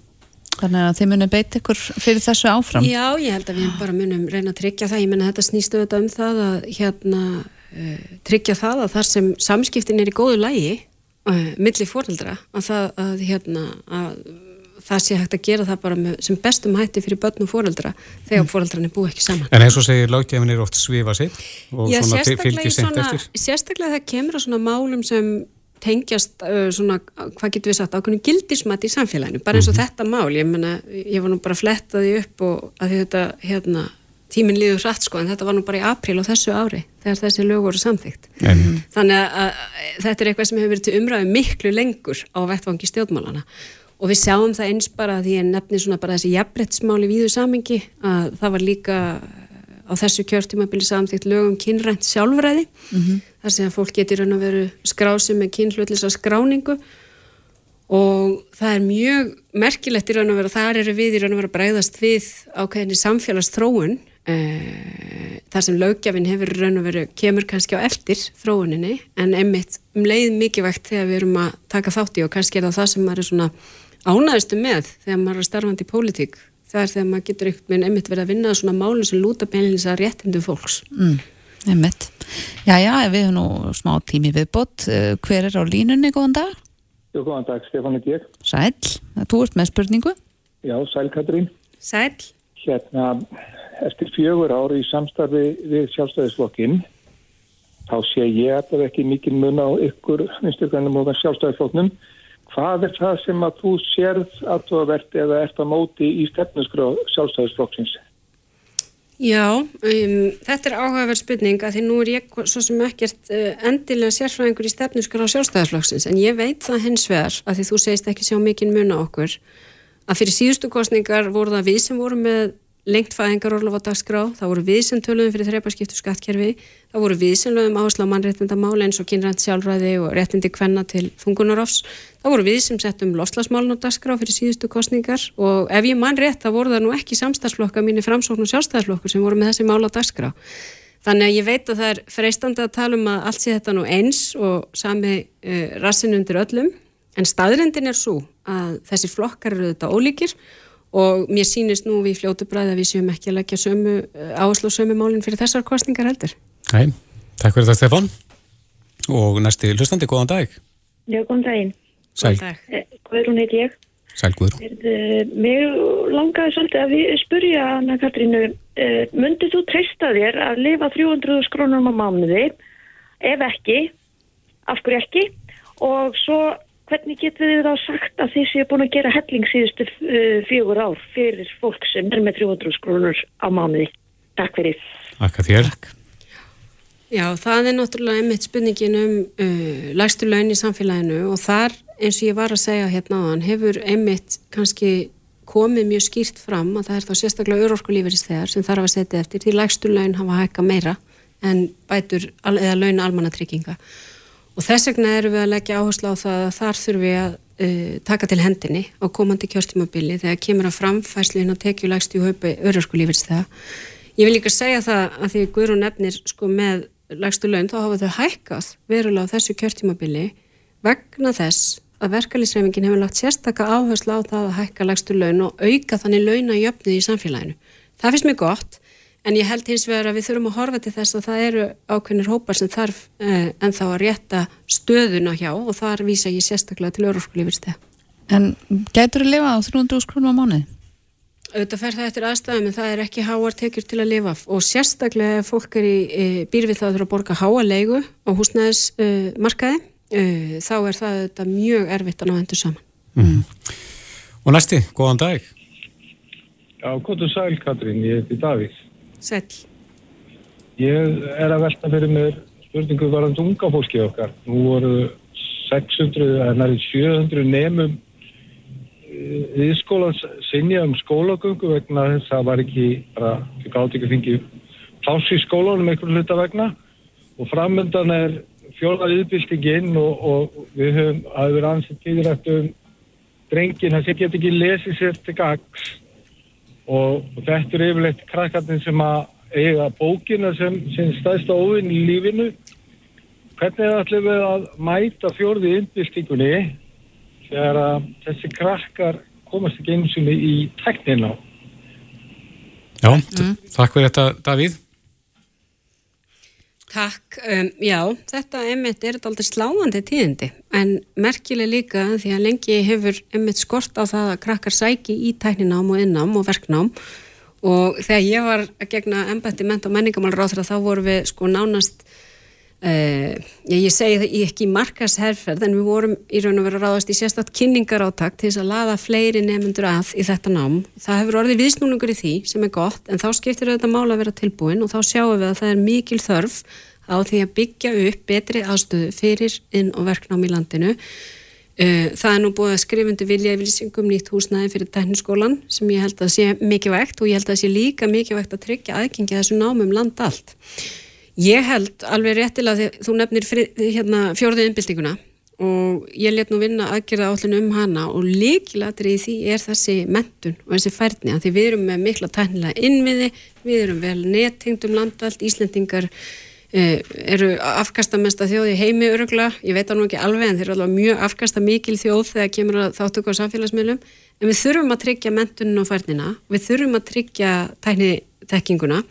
Þannig að þið munum beita ykkur fyrir þessu áfram? Já, ég held að við bara munum reyna að tryggja það. Ég menna að þetta snýst auðvitað um það að hérna, uh, tryggja það að þar sem samskiptin er í góðu lægi uh, milli fóröldra að það að, hérna, að það sé hægt að gera það bara með, sem bestum hætti fyrir börn og fóreldra þegar mm. fóreldrarnir búið ekki saman. En eins og segir lággefin er oft svifa sig og Já, svona fylgir seint eftir. Sérstaklega það kemur á svona málum sem tengjast uh, svona, hvað getur við sagt, ákveðinu gildismat í samfélaginu, bara eins og mm -hmm. þetta mál, ég menna, ég var nú bara flettaði upp og að þetta, hérna, tíminn líður hratt sko, en þetta var nú bara í april á þessu ári, þegar þessi lög voru samþygt. Mm. Þannig að, að þetta er eitthvað sem hefur verið til umræðu miklu lengur á vettvangi stjórnmálana og við sjáum það eins bara því að nefni svona bara þessi jafnbrettsmáli víðu samengi að það var líka á þessu kjörtímabili samþýtt lögum kynrænt sjálfræði mm -hmm. þar sem fólk getur raun og veru skrási með kynhlutlisa skráningu og það er mjög merkilegt í raun og veru þar eru við í raun og veru að bræðast við ákveðinni samfélagsþróun Eh, þar sem lögjafinn hefur raun og veru kemur kannski á eftir þróuninni en einmitt um leið mikið vekt þegar við erum að taka þátt í og kannski er það það sem er svona ánæðistu með þegar maður er starfandi í pólitík? Það er þegar maður getur einmitt verið að vinna svona málun sem lúta beinleins að réttindu fólks. Mm, Einmitt. Já já, við hefum nú smá tími viðbót eh, hver er á línunni, góðan dag? Jó, góðan dag, Stefán er ég Sæl, þú ert með spurningu? Já, Sæl Katrín. Sæl Hérna eftir fjögur ári í samstarfi við sjálfstæðisflokkin þá sé ég það ekki mikið mun á ykkur vinsturgrænum og sjálfstæðisflokknum hvað er það sem að þú sérð aðtóðavert eða ert að móti í stefnusgrá sjálfstæðisflokksins? Já, um, þetta er áhugaverð spurning að því nú er ég svo sem ekkert uh, endilega sérfræðingur í stefnusgrá sjálfstæðisflokksins en ég veit það hins vegar að því þú segist ekki sjá mikið mun á okkur að fyrir síðustu kostningar voru það við sem voru með lengt fæðingarorlof á dagskrá, það voru við sem töluðum fyrir þreiparskiptu skattkerfi, það voru við sem lögum áherslu á mannréttindamála eins og kynrænt sjálfræði og réttindi kvenna til fungunarofs, það voru við sem settum lofslagsmálun á dagskrá fyrir síðustu kostningar og ef ég mann rétt það voru það nú ekki samstagsflokka mínir framsókn og sjálfstæðarflokkur sem voru með þessi mála á dagskrá. Þannig að ég veit að það er freistandi að tala um að allt sé þetta nú eins og sami uh, rassin undir öllum en staðrendin er svo að þessi flokkar eru þetta ólíkir og mér sýnist nú við fljótu bræði að við séum ekki að leggja sömu, eh, áherslu og sömu málinn fyrir þessar kostningar heldur. Nei, takk fyrir það Stefan og næsti hlustandi, góðan dag. Já, góðan daginn. Sæl. Eh, Guðrún heit ég. Sæl Guðrún. Eh, mér langaði svolítið að við spurja Anna Katrínu, myndið þú treysta þér að lifa 300 skrónum á mánuði, ef ekki, af hverju ekki og svo hvernig getur þið þá sagt að þið séu búin að gera helling síðustu uh, fjögur ár fyrir fólk sem er með 300 skrónur á mánuði? Takk fyrir. Takk að þér. Já, það er náttúrulega einmitt spurningin um uh, lægstu laun í samfélaginu og þar eins og ég var að segja hérna á hann hefur einmitt kannski komið mjög skýrt fram að það er þá sérstaklega örorkulífurist þegar sem þarf að setja eftir því lægstu laun hafa hækka meira en bætur eða laun almannatrygginga og þess vegna erum við að leggja áherslu á það að þar þurfum við að uh, taka til hendinni á komandi kjörtímabili þegar kemur að framfæslu hinn að tekju lægst í haupa örörskulífins þegar. Ég vil líka segja það að því Guðrún nefnir sko með lægstu laun þá hafa þau hækkað verulega á þessu kjörtímabili vegna þess að verkefliðsreifingin hefur lagt sérstakka áherslu á það að hækka lægstu laun og auka þannig launajöfnið í samfélaginu. Það finnst mér gott En ég held hins vegar að við þurfum að horfa til þess að það eru ákveðnir hópar sem þarf eh, en þá að rétta stöðuna hjá og þar vísa ég sérstaklega til örorkulífurstega. En getur þú að lifa á 300 krónum á mánuði? Auðvitað fer það eftir aðstæðum en það er ekki háar tekjur til að lifa og sérstaklega fólk er í e, býrfið það að þurfa að borga háa leigu á húsnæðismarkaði e, e, þá er það mjög erfitt að ná hendur saman. Mm. Og næsti, góðan dag. Já, og sæl Katrín, ég heiti Davíð. Sæl. Ég er að velta fyrir mér spurningu varand unga fólki okkar. Nú voru 600 eða næri 700 nefnum í skólan sinja um skólagöngu vegna þess að það var ekki við gátt ekki að fengi pláss í skólanum einhvern hluta vegna og framöndan er fjóðar yðbildinginn og, og við höfum að vera ansett tíðrætt um drengin þess að geta ekki lesið sér til gags og, þetta er yfirleitt krakkarnir sem að eiga bókina sem, sem stæðst á óvinn í lífinu hvernig ætlum við að mæta fjórði yðbildingunni þegar að þessi krakkar komast ekki eins og í teknina. Já, mm. takk fyrir þetta Davíð. Takk, um, já, þetta emitt er alltaf sláandi tíðindi en merkileg líka því að lengi hefur emitt skort á það að krakkar sæki í tækninám og innám og verknám. Og þegar ég var að gegna embætti ment og menningamálur á það þá voru við sko nánast Uh, ég segi það ekki markasherferð en við vorum í raun og veru að ráðast í sérstatt kynningar áttak til þess að laða fleiri nefnundur að í þetta nám. Það hefur orðið viðsnúningur í því sem er gott en þá skiptir þetta mála að vera tilbúin og þá sjáum við að það er mikil þörf á því að byggja upp betri aðstöðu fyrir inn og verknám í landinu. Uh, það er nú búið að skrifundu vilja yfirlýsingum nýtt húsnæði fyrir tekniskólan sem ég held að sé mikilvægt og ég held að Ég held alveg réttilega því þú nefnir hérna, fjórðu innbyltinguna og ég let nú vinna aðgerða állinu um hana og líkilatri í því er þessi mentun og þessi færni að því við erum með mikla tæknilega innviði, við erum vel nettingt um landalt, Íslendingar eh, eru afkastamesta þjóði heimi örugla, ég veit það nú ekki alveg en þeir eru alveg mjög afkasta mikil þjóð þegar kemur að þáttöku á samfélagsmiðlum. En við þurfum að tryggja mentunum og færnina, við þurfum að tryggja tæknitekkinguna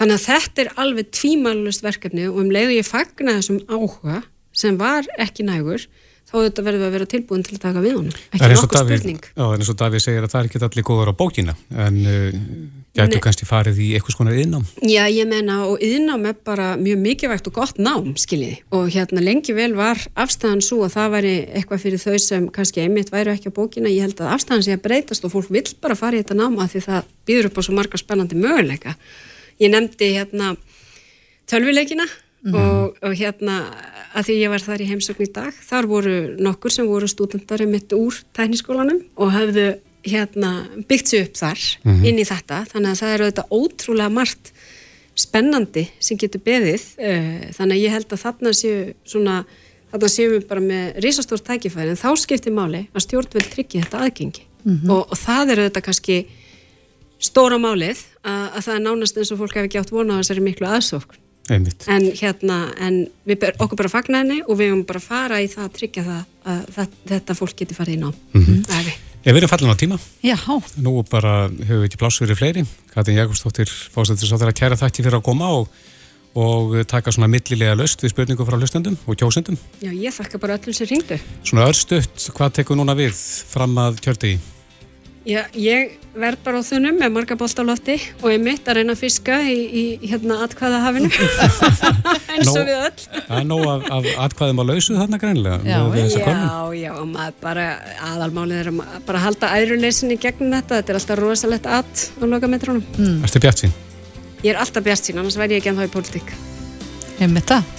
Þannig að þetta er alveg tvímælust verkefni og um leiðu ég fagna þessum áhuga sem var ekki nægur þá þetta verður að vera tilbúin til að taka við honum. Ekki nokkuð spurning. Já, en eins og Davíð segir að það er ekki allir góður á bókina en uh, gætu kannski farið í eitthvað svona yðnám Já, ég menna og yðnám er bara mjög mikilvægt og gott nám, skiljiði og hérna lengi vel var afstæðan svo að það væri eitthvað fyrir þau sem kannski einmitt væri ekki á bókina, ég held að afstæðan sé að breytast og fólk vil bara fara í þetta nám að því það býður upp á svo marga spennandi möguleika ég nefndi hérna tölvileikina mm -hmm. og, og hérna að því ég var þar í heimsögn í dag þar voru nokkur sem voru stúdendari mitt úr tækniskólanum og hafðu hérna byggt sér upp þar mm -hmm. inn í þetta þannig að það eru þetta ótrúlega margt spennandi sem getur beðið eh, þannig að ég held að þarna séu svona þarna séum við bara með risastórt tækifæri en þá skiptir máli að stjórnveld tryggja þetta aðgengi mm -hmm. og, og það eru þetta kannski stóra málið að, að það er nánast eins og fólk hefur ekki átt vona á þessari miklu aðsókn Einmitt. en hérna en við ber, okkur bara fagna henni og við höfum bara fara í það að tryggja það að, að þetta fólk geti farið inn á mm -hmm. Ég verið fallin á tíma Já. Nú bara hefur við ekki plássverið fleiri Katrin Jakobsdóttir fórsættir svo þeirra kæra þætti fyrir að koma og, og taka svona millilega löst við spurningu frá löstendum og kjósendum Já, ég þakka bara öllum sem ringdu Svona örstuðt, hvað tekur núna við fram að kjördi í? Já, ég verð bara á þunum með marga bóltálótti og ég mitt að reyna að fiska í, í hérna atkvæðahafinu. Eins og við öll. Það er nóg af, af atkvæðum á lausu þarna greinlega Já, já, já, og maður bara aðalmálið er að bara halda ærulesinni gegnum þetta, þetta er alltaf rosalegt at á lokametrónum mm. Erstu bjart sín? Ég er alltaf bjart sín, annars væri ég ekki ennþá í pólitík. Ég mitt það.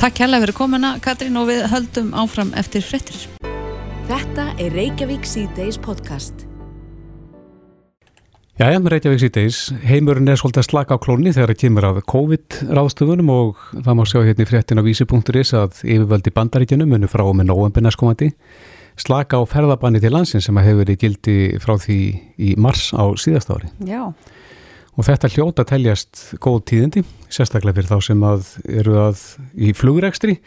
Takk hella fyrir komuna Katrín og við höldum áfram eftir frettir Þetta er Reykjavík C-Days podcast Jæja, með Reykjavík síðdeis, heimurinn er svolítið að slaka á klónni þegar það kemur af COVID-ráðstöfunum og það má sjá hérna í fréttin á vísi.is að yfirvöldi bandaríkjunum munum frá og með nóvembinnarskomandi slaka á ferðabanni til landsin sem hefur verið gildi frá því í mars á síðast ári. Já. Og þetta hljóta teljast góð tíðindi, sérstaklega fyrir þá sem að eru að í flugrekstri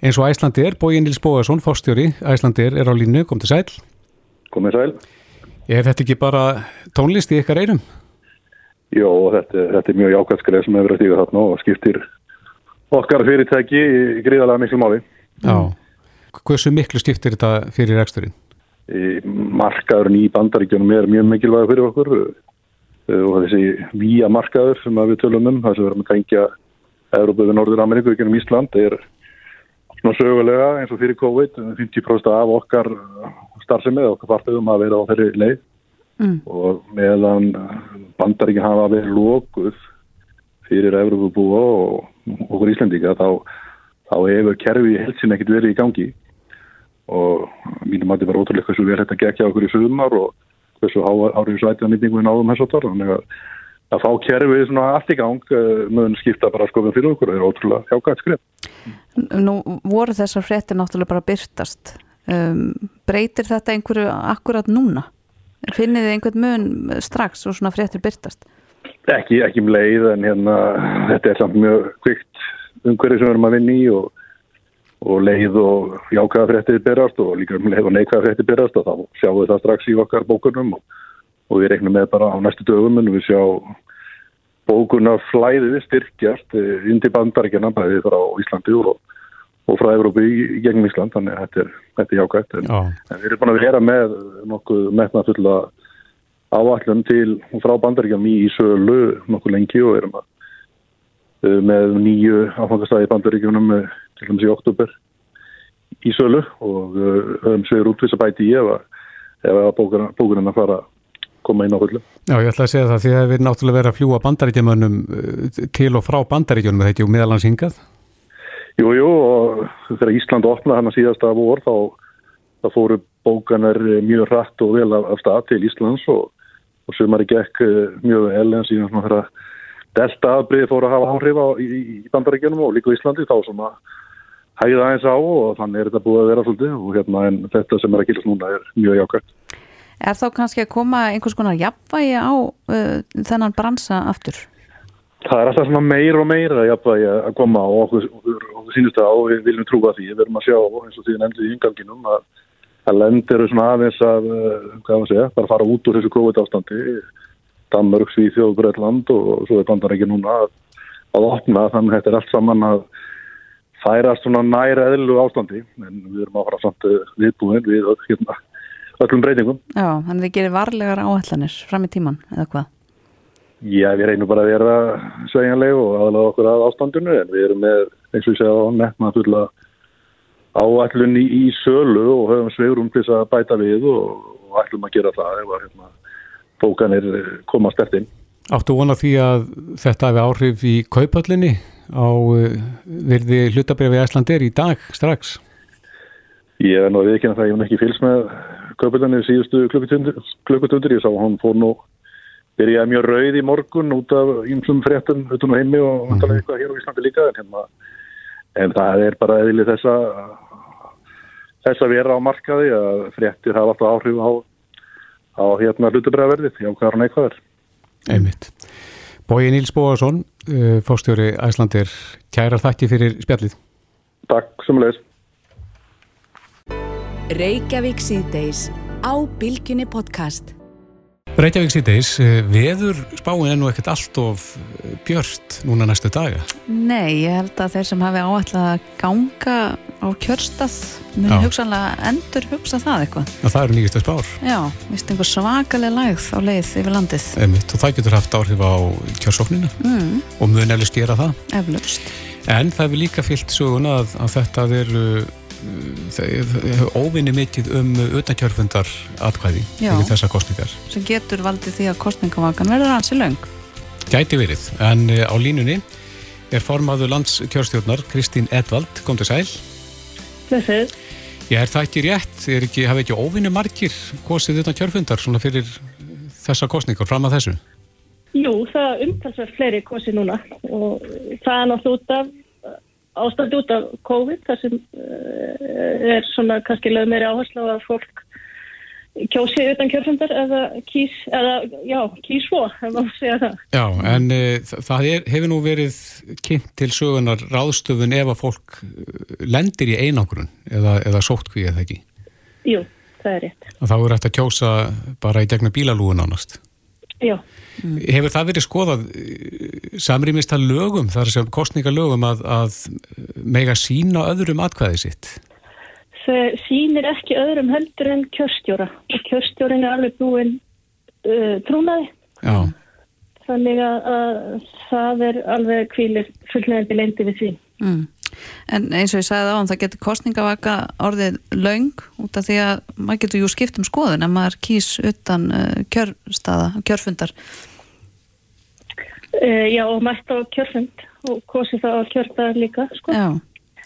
eins og Æslandir, Bói Nils Bóðarsson, fórstjóri Æslandir er á línu, kom til sæl. Komið sæl. Er þetta ekki bara tónlist í ykkar eirum? Jó, þetta, þetta er mjög jákvæðskref sem hefur að stíga þarna og skiptir okkar fyrirtæki í gríðalega miklu máli. Já, hversu miklu skiptir þetta fyrir eksturinn? Markaðurinn í bandaríkjunum er mjög mikilvæg fyrir okkur og þessi vía markaður sem við tölum um, það sem verðum að tengja Európa við Norður Ameríku, ekki um Ísland, er svona sögulega eins og fyrir COVID, 50% af okkar starfsemi eða okkar fartöðum að vera á þeirri leið. Mm. og meðan bandaríkinn hafa verið lókuð fyrir Evropabúa og okkur Íslandika þá, þá hefur kerfi helsin ekkert verið í gangi. Og mínum að þetta var ótrúlega hversu vel þetta gekk hjá okkur í sumar og hversu árið svætið að myndingu við náðum þessu þannig að, fá kerfið svona allt í gang uh, mun skipta bara skofum fyrir okkur og er ótrúlega hjákvæmt skrif. Nú voru þessar fréttir náttúrulega bara byrtast um, breytir þetta einhverju akkurat núna? Finnir þið einhvern mun strax og svona fréttir byrtast? Ekki, ekki um leið en hérna þetta er samt mjög kvikt umhverju sem við erum að vinna í og, og leið og jákaða fréttir byrjast og líka um leið og neikaða fréttir byrjast og þá sjáum við það strax í okkar bókunum og, og við reiknum með bara á næstu dögum en við sjá bókunar flæðið styrkjast indi bandaríkjana bæðið frá Íslandi og, og frá Európi í, gegnum Ísland. Þannig að þetta er, þetta er jákvægt en, en við erum búin að vera með nokkuð metna fulla áallum til frá bandaríkjum í sölu nokkuð lengi og erum að uh, með nýju áfangastæði bandaríkjunum uh, til dæmis í oktober í sölu. Og höfum svegur útvisa bæti í ef að, bókunum að fara koma inn á hullu. Já, ég ætla að segja það því að það er náttúrulega verið að fljúa bandaríkjumönnum til og frá bandaríkjunum þetta ju meðalans hingað. Jú, jú, og þegar Ísland opnaði hann að síðasta vor þá, þá fóru bókanar mjög hratt og vel af, af stað til Íslands og og sumari gekk eh, mjög síðan svona þegar delta aðbrið fóru að hafa áhrif á, í, í bandaríkjunum og líka í Íslandi þá svona hægða aðeins á og þannig er þetta búið að vera svolítið og hérna en þetta sem er að gilast núna er mjög jákvæmt. Er þá kannski að koma einhvers konar jafnvægi á uh, þennan bransa aftur? Það er alltaf meir og meir að jafnvægi að koma og okkur, okkur, sínust að og við viljum trúa því, við erum að sjá eins og því nefndið í ynganginum að að lendir eru svona aðeins að, eh, hvað maður segja, bara fara út úr þessu COVID ástandi, Danmörg, Svíþjóð, Breitland og svo er bandar ekki núna að, að opna, þannig að þetta er allt saman að færast svona næra eðlu ástandi, en við erum áfram samt eh, viðbúin við hérna, öllum breytingum. Já, þannig að þið gerir varlegar áætlanir fram í tíman, eða hvað? Já, við reynum bara að vera sveigjanleg og aðalega okkur að ástandinu, en við erum með, eins og ég segja, nefna fulla áallun í, í sölu og höfum svegrum til þess að bæta við og, og ætlum að gera það ef að hérna, bókanir komast eftir. Áttu vona því að þetta hefði áhrif í kaupallinni á uh, virði hlutabriði Æslandir í dag strax? Ég er nú að viðkynna það, ég hef ekki fylgst með kaupallinni síðustu klukkutundur, ég sá hún fór nú byrjaði mjög rauð í morgun út af ímsum fréttum utan á heimi og mm -hmm. eitthvað hér á Íslandi líka en hérna en það er bara eðlið þessa þess að vera á markaði að fréttir hafa alltaf áhrif á, á hérna hlutubræðaverðið hjá hverja neikvæðar Einmitt. Bói Níls Bóarsson uh, fórstjóri Æslandir kærar þakki fyrir spjallið Takk sem leis Reykjavík síðdeis á Bilginni podcast Reykjavík síðdeis, eh, veður spáin er nú ekkert allt of eh, björnt núna næstu daga? Nei, ég held að þeir sem hafi áætlað að ganga á kjörstað muni hugsanlega endur hugsa það eitthvað. Það eru nýgistu spár? Já, vist einhver svakalega lægð á leið yfir landið. Emitt, og það getur haft áhrif á kjörsókninu mm. og muni eflust gera það? Eflust. En það hefur líka fyllt söguna að, að þetta eru óvinni mikið um utankjörfundar atkvæði fyrir þessa kostningar sem getur valdið því að kostningavakan verður hansi laung Gæti verið, en eh, á línunni er formaður landskjörstjórnar Kristín Edvald, kom til sæl. Þessið Ég er það ekki rétt, er ekki, hafi ekki óvinni margir kostið utan kjörfundar svona fyrir þessa kostningar fram að þessu? Jú, það umtalsverð fleiri kostið núna og það er náttúrulega út af ástandi út af COVID þar sem uh, er svona kannski leið meiri áherslu á að fólk kjósi utan kjörfundar eða kýs, eða já, kýs svo, ef maður segja það. Já, en uh, það er, hefur nú verið kynnt til sögunar ráðstöfun ef að fólk eh, lendir í einangrun eða, eða sóttkví eða ekki? Jú, það er rétt. Og þá er þetta kjósa bara í gegna bílalúin ánast? Já. Mm. Hefur það verið skoðað samrýmist að lögum, þar sem kostningalögum að, að mega sína öðrum atkvæði sitt? Það sínir ekki öðrum heldur en kjörstjóra og kjörstjórin er alveg búin uh, trúnaði Já. þannig að, að það er alveg kvílir fullnægandi leindi við því mm. En eins og ég sagði á hann, það getur kostningavaka orðið laung út af því að maður getur jú skipt um skoðun en maður kýs utan uh, kjörstaða, kjörfundar Uh, já, og mætt á kjörfund og kosi það á kjördag líka, sko. Já,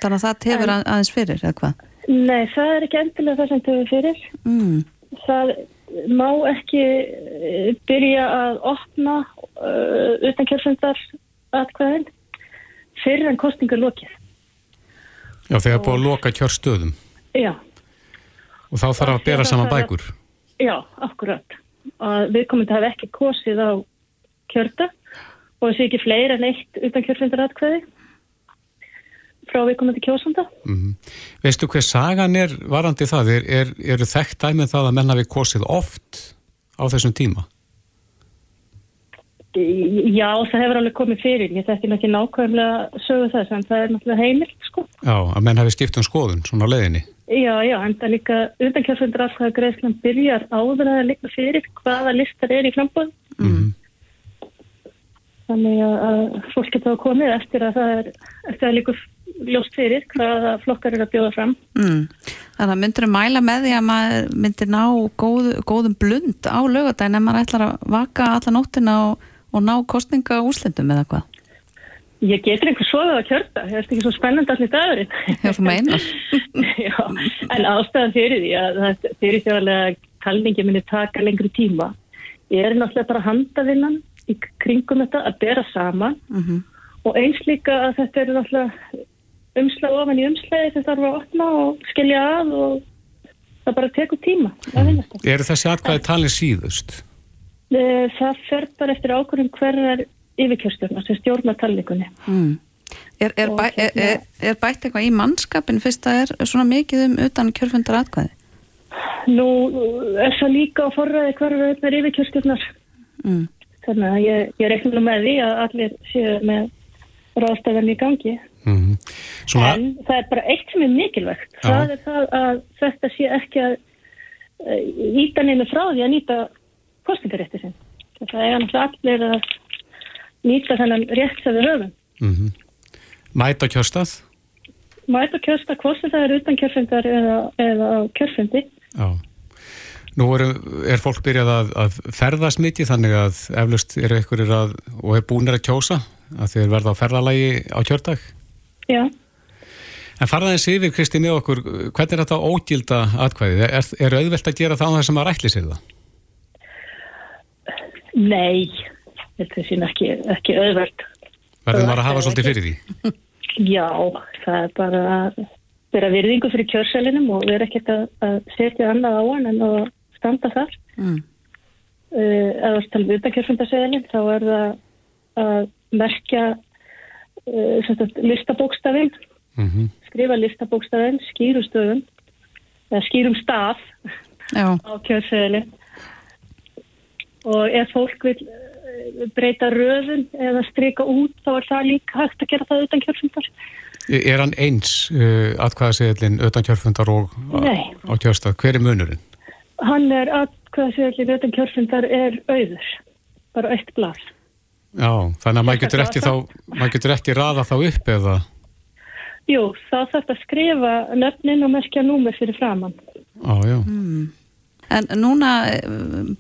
þannig að það tefur en, aðeins fyrir, eða hvað? Nei, það er ekki endilega það sem tefur fyrir. Mm. Það má ekki uh, byrja að opna uh, utan kjörfundar atkvæðin fyrir en kostningar lokið. Já, þegar búið að loka kjörstöðum. Já. Og þá þarf að bera saman bækur. Já, akkurat. Og við komum til að hafa ekki kosið á kjörda og þessi ekki fleira en eitt utan kjörfundar atkvæði frá við komum til kjósanda. Mm -hmm. Veistu hver sagan er varandi það? Er, er, eru þekkt dæmið það að menna við kosið oft á þessum tíma? Já, það hefur alveg komið fyrir. Ég þekki ekki nákvæmlega sögu þess, en það er náttúrulega heimilt, sko. Já, að menn hafi skipt um skoðun, svona á leiðinni. Já, já, en það líka undankjörfundur alltaf að greiðslan byrjar áður að líka fyrir hvaða listar er í frambóð. Mm. Þannig að fólk getur að komið eftir að það er, eftir að líka ljóst fyrir hvaða flokkar eru að bjóða fram. Mm. Þannig að myndur að mæla með því að maður myndir ná góð, góðum blund á lögadagin en maður ætlar að vaka alla nóttina og og ná kostninga úslendum eða hvað? Ég getur einhver svoðað að kjörta, það er ekki svo spennand allir dagurinn. Já, þú meinar. Já, en ástæðan fyrir því að það fyrir þjóðarlega talningi minni taka lengri tíma. Ég er náttúrulega bara handavinnan í kringum þetta að bera saman mm -hmm. og eins líka að þetta er náttúrulega umslag ofan í umslagi þetta þarf að opna og skilja að og það bara tekur tíma að vinna þetta. Er þessi atkvæði talin síðust? Það fer bara eftir ákvörðum hverjar yfirkjörstjórnar sem stjórnar talningunni. Mm. Er, er, bæ, er, hérna- er bætt eitthvað í mannskapin fyrst að er svona mikið um utan kjörfundar atkvæði? Nú er það líka á forræði hverjar er yfirkjörstjórnar. Mm. Þannig að ég, ég reikna með því að allir séu með ráðstæðan í gangi. Mm. Svona... En það er bara eitt sem er mikilvægt. Já. Það er það að þetta sé ekki að nýta neina frá því að nýta kostningarétti sinn. Það er náttúrulega allir að nýta þennan rétt sem við höfum. Mm -hmm. Mæta kjörstað? Mæta kjörstað, hvort sem það er utan kjörfundar eða, eða kjörfundi. Já. Nú er, er fólk byrjað að, að ferðast mikið þannig að eflust eru einhverjir að, og er búinir að kjósa að þeir verða á ferðalagi á kjördag? Já. En farðaðins yfir, Kristi, með okkur, hvernig er þetta ógilda atkvæðið? Er, er auðvelt að gera það á þessum að rætli sér það? Nei, þetta er sín ekki, ekki auðvert. Verður maður að hafa svolítið fyrir því? Já, það er bara að vera virðingu fyrir kjörselinum og vera ekkert að, að setja annað á hann en að standa þar. Mm. Uh, ef það er talað utan kjörfundarseðilin þá er það að merkja uh, listabókstafinn, mm -hmm. skrifa listabókstafinn, skýrustöðun, eða skýrum staf Já. á kjörseðilin og ef fólk vil eh, breyta röðun eða streika út þá er það líka hægt að gera það utan kjörfundar. Er hann eins uh, atkvæðaseðlinn utan kjörfundar og Nei. á kjörstað? Hver er munurinn? Hann er atkvæðaseðlinn utan kjörfundar er auður, bara eitt blað. Já, þannig að maður getur ekki þá, maður getur ekki raða þá upp eða? Jú, þá þarf það að skrifa nöfnin og merkja númer fyrir framann. Já, já. Mm. En núna eh,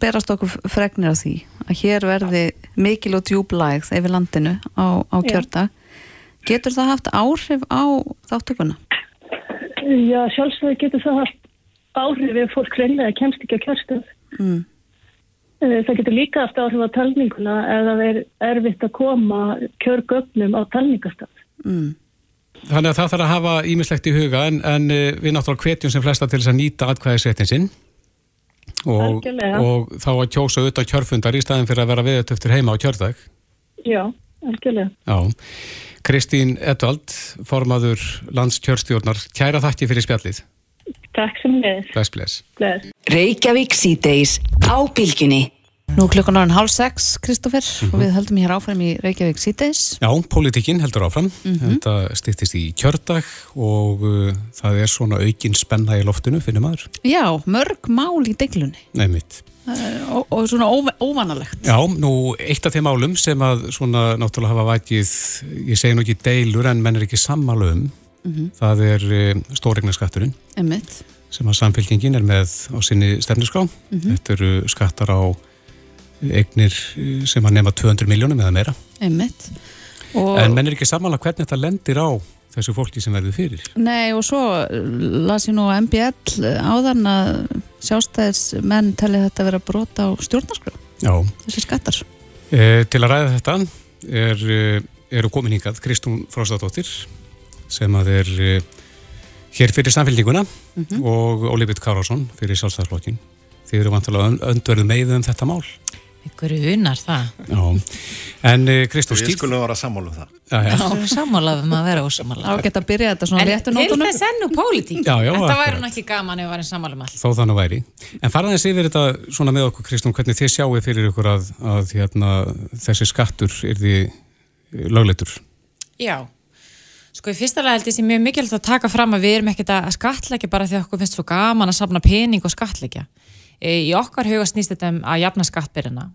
berast okkur fregnir á því að hér verði mikil og djúblægð yfir landinu á, á kjördag. Getur það haft áhrif á þáttökuna? Já, sjálfsögur getur það haft áhrif ef fólk reynlega kemst ekki á kjörstöð. Mm. Eh, það getur líka haft áhrif á talninguna ef það er erfitt að koma kjörgögnum á talningastaf. Mm. Þannig að það þarf að hafa ímislegt í huga en, en eh, við náttúrulega hvetjum sem flesta til þess að nýta atkvæðisréttin sinn og, og þá að kjósa auðvitað kjörfundar í staðin fyrir að vera viðut eftir heima á kjördag Já, algjörlega Já. Kristín Edvald formaður landskjörstjórnar kæra þakki fyrir spjallið Takk sem við Bless, bless. bless. Reykjavík síðdeis á bylginni Nú klukkan ára hálf sex, Kristófer, mm -hmm. og við höldum hér áfram í Reykjavík síðdeis. Já, pólitíkinn heldur áfram. Mm -hmm. Þetta stýttist í kjördag og uh, það er svona aukinn spenna í loftinu, finnum maður. Já, mörg mál í deglunni. Nei, mitt. Uh, og, og svona óvanalegt. Já, nú eitt af þeim málum sem að svona náttúrulega hafa vækið, ég segi nú ekki deilur en menn er ekki sammálum, mm -hmm. það er uh, stóregnaskatturinn. Emmitt. Sem að samfélkingin er með á sinni stefniskrá. Þetta eru skattar á eignir eh, sem að nema 200 miljónum eða meira. Einmitt. Og... En menn er ekki samanlega hvernig þetta lendir á þessu fólki sem verður fyrir. Nei og svo las ég nú MBL áðan að sjástæðismenn telli þetta að vera brota á stjórnarskrá. Já. Þessi skattar. E, til að ræða þetta er, eh, eru komin hingað Kristún Fróstadóttir sem að er hér fyrir samfélninguna mm -hmm. og Ólífið Kárásson fyrir sjálfstæðarflokkin. Þið eru vantilega öndverðu með um þetta mál. Ykkur unar það. Já, en uh, Kristó Skýr... Við skulum vera sammála um það. Já, já. Já, sammála um að vera ósamála. Á geta að byrja þetta svona léttu nótunum. En til þess ennu pólitík. Já, já. Þetta væri nú ekki gaman ef við varum sammála um allt. Þó þannig væri. En farðaðins yfir þetta svona með okkur Kristó, hvernig þið sjáu fyrir ykkur að, að hérna, þessi skattur er því lögleitur? Já. Sko í fyrsta lega held ég sem mjög mikilvægt að taka fram að við erum ekkert að skatleggja bara því að okkur finnst svo gaman að sapna pening og skatleggja. Í okkar huga snýst þetta um að jafna skattbyrjana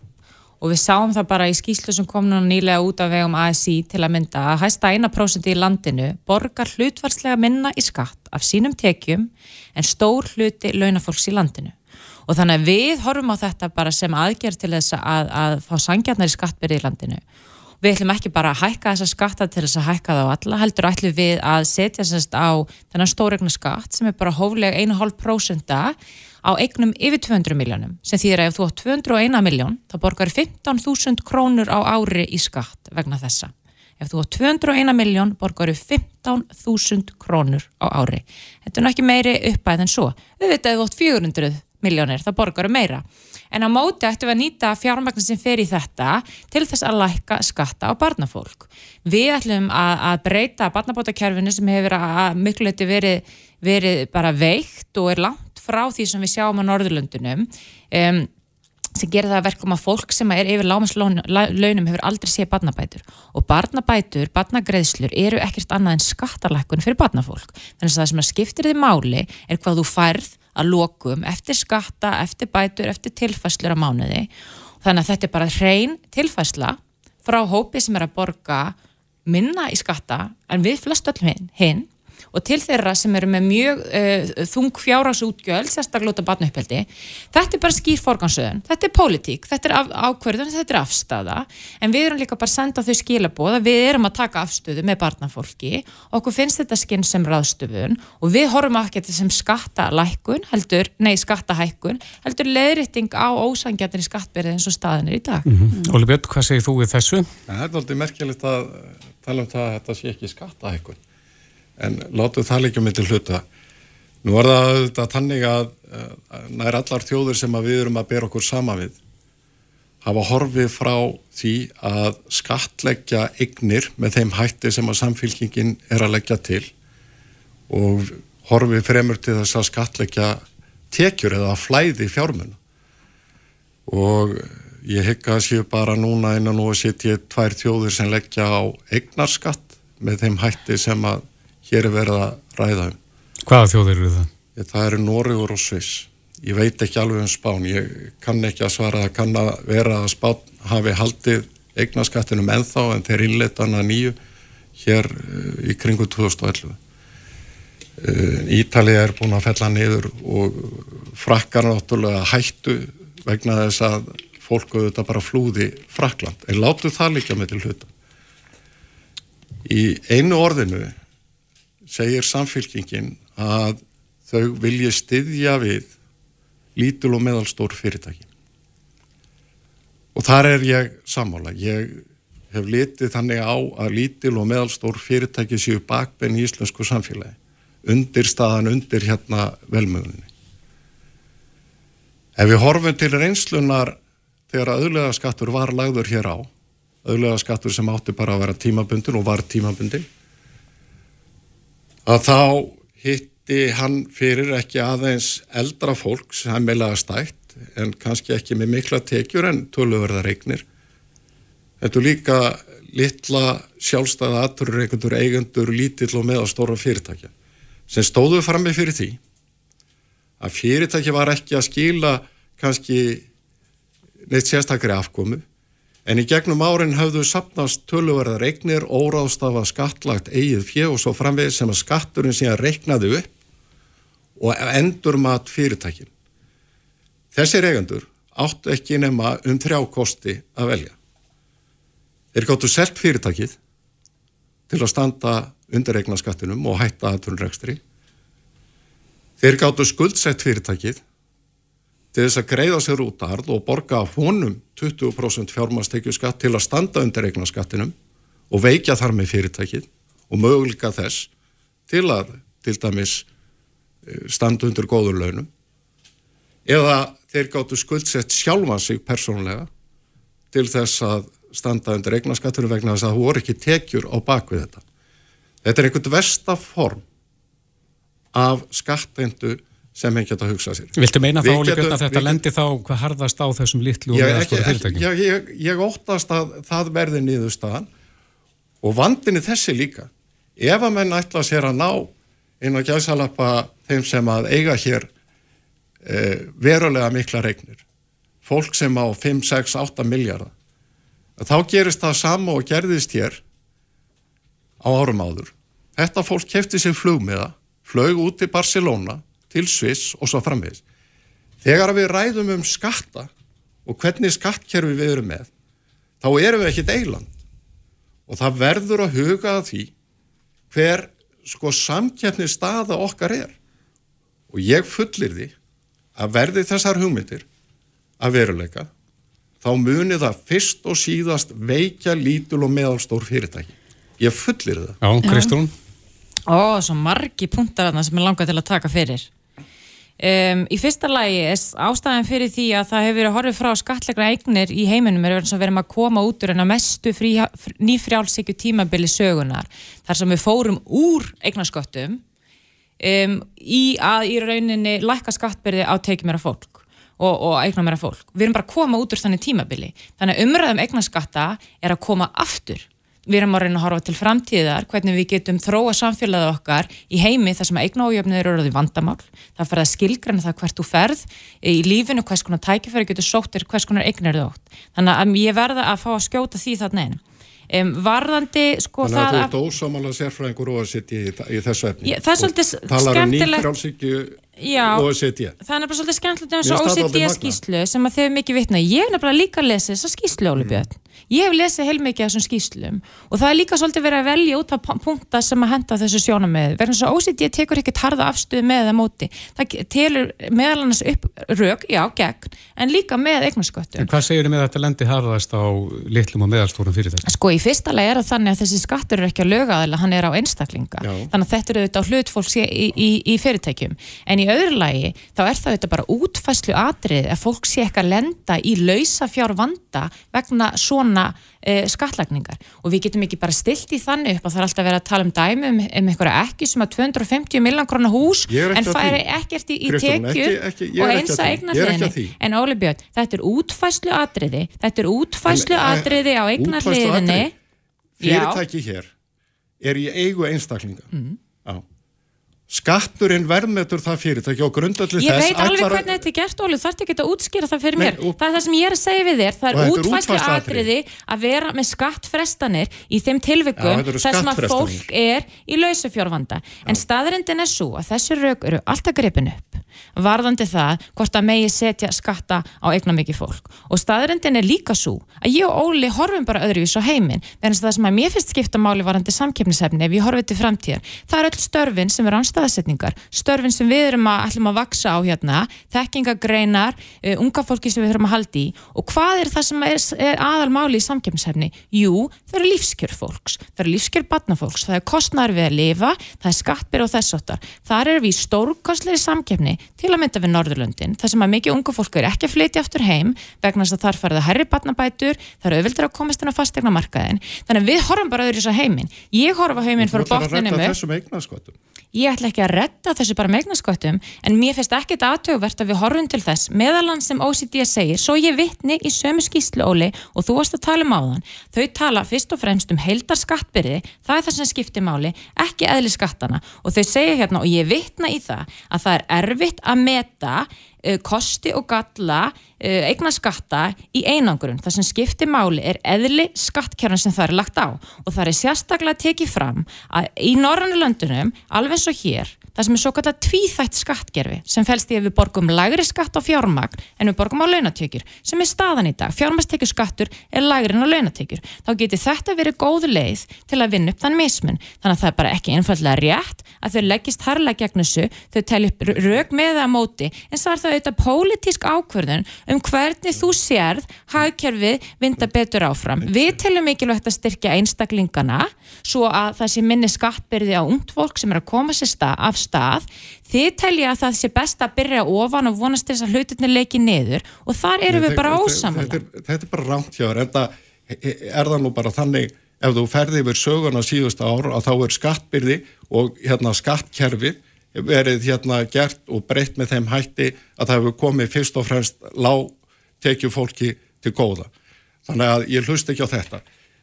og við sáum það bara í skýslu sem kom núna nýlega út af vegum ASI til að mynda að hæsta 1% í landinu borgar hlutvarslega minna í skatt af sínum tekjum en stór hluti launafólks í landinu. Og þannig að við horfum á þetta bara sem aðgerð til þess að, að fá sangjarnar í skattbyrji í landinu. Við ætlum ekki bara að hækka þessa skatta til þess að hækka það á alla, heldur ætlum við að setja sérst á þennan stóregna skatt sem er bara hófleg 1,5% á eignum yfir 200 miljónum sem þýðir að ef þú átt 201 miljón þá borgar 15.000 krónur á ári í skatt vegna þessa. Ef þú átt 201 miljón borgar 15.000 krónur á ári. Þetta er ekki meiri uppæð en svo. Við veitum að þú átt 400 miljónir þá borgar meira en á móti ættum við að nýta fjármagnin sem fer í þetta til þess að lækka skatta á barnafólk. Við ætlum að, að breyta barnabótakerfinu sem hefur að miklu leiti verið, verið bara veikt og er langt frá því sem við sjáum á Norðurlundunum um, sem gerir það verkum að fólk sem er yfir lámaslaunum hefur aldrei séð barnabætur og barnabætur, barnagreðslur eru ekkert annað en skattalækkun fyrir barnafólk þannig að það sem að skiptir því máli er hvað þú færð að lokum eftir skatta, eftir bætur, eftir tilfæslur á mánuði. Þannig að þetta er bara hrein tilfæsla frá hópi sem er að borga minna í skatta en við flest öllum hinn og til þeirra sem eru með mjög uh, þung fjárhagsútgjöld, sérstaklega út af batnauppeldi, þetta er bara skýr forgansöðun, þetta er pólitík, þetta er af, ákverðun, þetta er afstafa, en við erum líka bara að senda þau skilabóð að við erum að taka afstöðu með barnafólki, okkur finnst þetta skinn sem raðstöfun og við horfum ekki þetta sem skattalækkun, heldur, nei skattahækkun, heldur leðrýtting á ósangjarnir í skattberið eins og staðinir í dag. Mm -hmm. Óli Björn, hvað segir þú við þessu? Það er aldrei merkilegt að tala um það að þetta sé ekki skattahækkun en látu það líka með til hluta. Nú er það auðvitað tannig að, nær allar þjóður sem við erum að bera okkur sama við hafa horfið frá því að skatleggja eignir með þeim hætti sem að samfélkingin er að leggja til og horfið fremur til þess að skatleggja tekjur eða flæði fjármunna og ég hygga að séu bara núna innan og setja tvær þjóður sem leggja á eignarskatt með þeim hætti sem að hér er verið að ræða um. Hvaða þjóðir eru það? Það eru Nóriður og Sviss. Ég veit ekki alveg um Spán, ég kann ekki að svara að kann að vera að Spán hafi haldið eignaskattinum ennþá en þeir innleita hana nýju hér eh, í kringu 2011. Eh, Ítalið er búin að fella niður og frakkar náttúrulega hættu vegna þess að fólku þetta bara flúði Frakland. En látu það líka með til hluta. Í einu orðinu segir samfélkingin að þau vilji styðja við lítul og meðalstór fyrirtæki. Og þar er ég sammála. Ég hef litið þannig á að lítil og meðalstór fyrirtæki séu bakbenn í íslensku samfélagi. Undir staðan, undir hérna velmögunni. Ef við horfum til reynslunar þegar auðlega skattur var lagður hér á, auðlega skattur sem átti bara að vera tímabundin og var tímabundin, að þá hitti hann fyrir ekki aðeins eldra fólk sem er meðlega stætt en kannski ekki með mikla tekjur en tölurverðar eignir. Þetta er líka litla sjálfstæða aðturur eigendur, eigendur lítill og meðastóra fyrirtækja sem stóðu frammi fyrir því að fyrirtæki var ekki að skila kannski neitt sérstakri afkomu En í gegnum árin hafðu sapnast töluverðar eignir, óráðstafa skattlagt eigið fjö og svo framvegð sem að skatturinn síðan reiknaði upp og endur mat fyrirtækin. Þessir eigendur áttu ekki nema um þrjá kosti að velja. Þeir gáttu selt fyrirtækið til að standa undir eignaskattinum og hætta aðtunrekstri. Þeir gáttu skuldsett fyrirtækið til þess að greiða sér út að harð og borga honum 20% fjármastekju skatt til að standa undir eignaskattinum og veikja þar með fyrirtækið og möguleika þess til að til dæmis eh, standa undir góður launum eða þeir gáttu skuldsett sjálfa sig persónulega til þess að standa undir eignaskattunum vegna þess að þú voru ekki tekjur á bakvið þetta. Þetta er einhvern versta form af skattendu sem henn geta að hugsa sér. Viltu meina þá líka að þetta lendi þá hvað harðast á þessum litlu og meðastóru fyrirtækjum? Ég, ég, ég óttast að það verði niðurstaðan og vandinni þessi líka. Ef að menn ætla sér að ná inn á gæðsalappa þeim sem að eiga hér e, verulega mikla regnir, fólk sem á 5, 6, 8 miljardar, þá gerist það sama og gerðist hér á árum áður. Þetta fólk kefti sér flugmiða, flög út til Barcelona, til Sviss og svo framvegis. Þegar við ræðum um skatta og hvernig skattkerfi við erum með, þá erum við ekki deiland. Og það verður að huga að því hver sko samkeppni staða okkar er. Og ég fullir því að verði þessar hugmyndir að veruleika, þá munir það fyrst og síðast veikja lítul og meðalstór fyrirtæki. Ég fullir það. Já, Kristrún? Ó, svo margi punktar þarna sem er langað til að taka fyrir. Um, í fyrsta lagi er ástæðan fyrir því að það hefur verið horfið frá skatlegra eignir í heiminum er verið að vera að koma út úr en að mestu nýfrjálsíku tímabili sögunar þar sem við fórum úr eignasköttum um, í að í rauninni lækka skattbyrði á tekjumera fólk og, og eignamera fólk. Við erum bara að koma út úr þannig tímabili. Þannig að umræðum eignaskatta er að koma aftur við erum að reyna að horfa til framtíðar hvernig við getum þróa samfélagið okkar í heimi þar sem eigna ójöfnir eru orðið vandamál. Það fer að skilgrana það hvert þú ferð í lífinu, hvers konar tækifæri getur sóttir, hvers konar eignar þú átt. Þannig að ég verða að fá að skjóta því þarna einn um, varðandi sko Þannig að þú ert ósámála sérfræðingur og að setja í, í þessu efni. Það er svolítið skemmtilegt OECD. það er bara svolítið skemmtilegt um þessu OECD skýslu sem að þau mikið vitna ég er nefnilega líka að lesa þessa skýslu Óli Björn Ég hef lesið heilmikið af þessum skýslum og það er líka svolítið verið að velja út af punkta sem að henda þessu sjónamið. Verðan svo OCD tekur ekkert harða afstöðu með það móti. Það telur meðal annars upp rauk, já, gegn, en líka með eignasköttum. En hvað segir þið með þetta lendi harðast á litlum og meðalstórum fyrirtæk? Sko í fyrsta lega er það þannig að þessi skattur er ekki að löga eða hann er á einstaklinga. Já. Þannig að þetta eru auðvitað hlutfólks í, í, í fyrirtækjum. En í öðru lagi þá er það auðvitað bara útfæslu atrið að fólk sé ekki að lenda í lausafjár vanda vegna svona e, skattlagningar. Og við getum ekki bara stilt í þannig upp að það er alltaf verið að tala um dæmi um, um einhverja ekki sem að 250 millan krona hús en færi ekkert í, í tekjur og eins að eigna hliðinni en Óli Björn, þetta er útfæslu atriði þetta er útfæslu en, atriði á eigna hliðinni Fyrirtæki hér er í eigu einstaklinga. Mm. Skatturinn verðmetur það fyrirtæki og grundalli þess Ég veit alveg hvernig þetta er gert, Óli, þarf ekki að útskýra það fyrir mér. Það er það sem ég er að segja við þér, það er útfæslu atriði að vera með skattfrestanir í þeim tilvikum þar sem að fólk er í lausufjórvanda. En staðrindin er svo að þessi rauk eru alltaf grepin upp varðandi það hvort að megi setja skatta á eignan mikið fólk. Og staðrindin er líka svo að ég og Óli horfum bara öðruvís á heiminn, að það sem að mér finnst skipta máli varðandi samkeppnishefni ef ég horfið til framtíðar, það er öll störfin sem er án staðsetningar, störfin sem við erum að ætlum að vaksa á hérna, þekkingagreinar, uh, unga fólki sem við þurfum að haldi í og hvað er það sem er, er aðal máli í samkeppnishefni? Jú, það eru lífskjör fólks, það eru lífskjör batnafólks, það er kostnar við að lifa, það er skattbyr og þessóttar. Þar er til að mynda við Norðurlöndin, þar sem að mikið unga fólk er ekki að flytja aftur heim vegna þess að þar farið að herri batnabætur, það eru auðvöldur að komast inn á fastegna markaðin, þannig að við horfum bara öðru í þess að heiminn. Ég horfa heiminn fyrir botninum ég ætla ekki að redda þessu bara megnaskottum en mér finnst ekki þetta aðtöguvert að við horfum til þess meðalann sem OCD segir svo ég vittni í sömu skýslu Óli og þú varst að tala um áðan. Þau tala fyrst og fremst um heildar skattbyrði það er það sem skiptir máli, ekki eðli skattana. Og þau segja hérna og ég vittna í það að það er erfitt að meta uh, kosti og galla eigna skatta í einangrun. Það sem skiptir máli er eðli skattkjörn sem það er lagt á. Og það er sérstaklega tekið fram að í norrannu löndunum, alveg eins og hér, það sem er svo kallar tvíþætt skattgerfi sem fælst í að við borgum lægri skatt á fjármagn en við borgum á launatökjur sem er staðan í dag, fjármagnstekjur skattur er lægri en á launatökjur, þá getur þetta verið góð leið til að vinna upp þann mismun. Þannig að það er bara ekki einfallega rétt að þau leggist harlega gegn þessu. Þau telja upp rauk með það á móti en það er það auðvitað pólitísk ákvörðun um hvernig þú sérð hagkerfið vinda betur áfram. Við teljum mikilvægt að styrkja einstaklingana svo að það sé minni skattbyrði á ungt fólk sem er að koma sér stað, af stað. Þið telja að það sé best að byrja ofan og vonast þess að hlutinni leiki niður og þar eru við bara ósamanlega þetta, þetta, þetta er bara rámt hjá þér. En það er það nú bara þannig ef þú ferði yfir söguna síðust ár að þá er skattbyrði og hérna skattkerfið verið hérna gert og breytt með þeim hætti að það hefur komið fyrst og fremst lág tekju fólki til góða. Þannig að ég hlust ekki á þetta.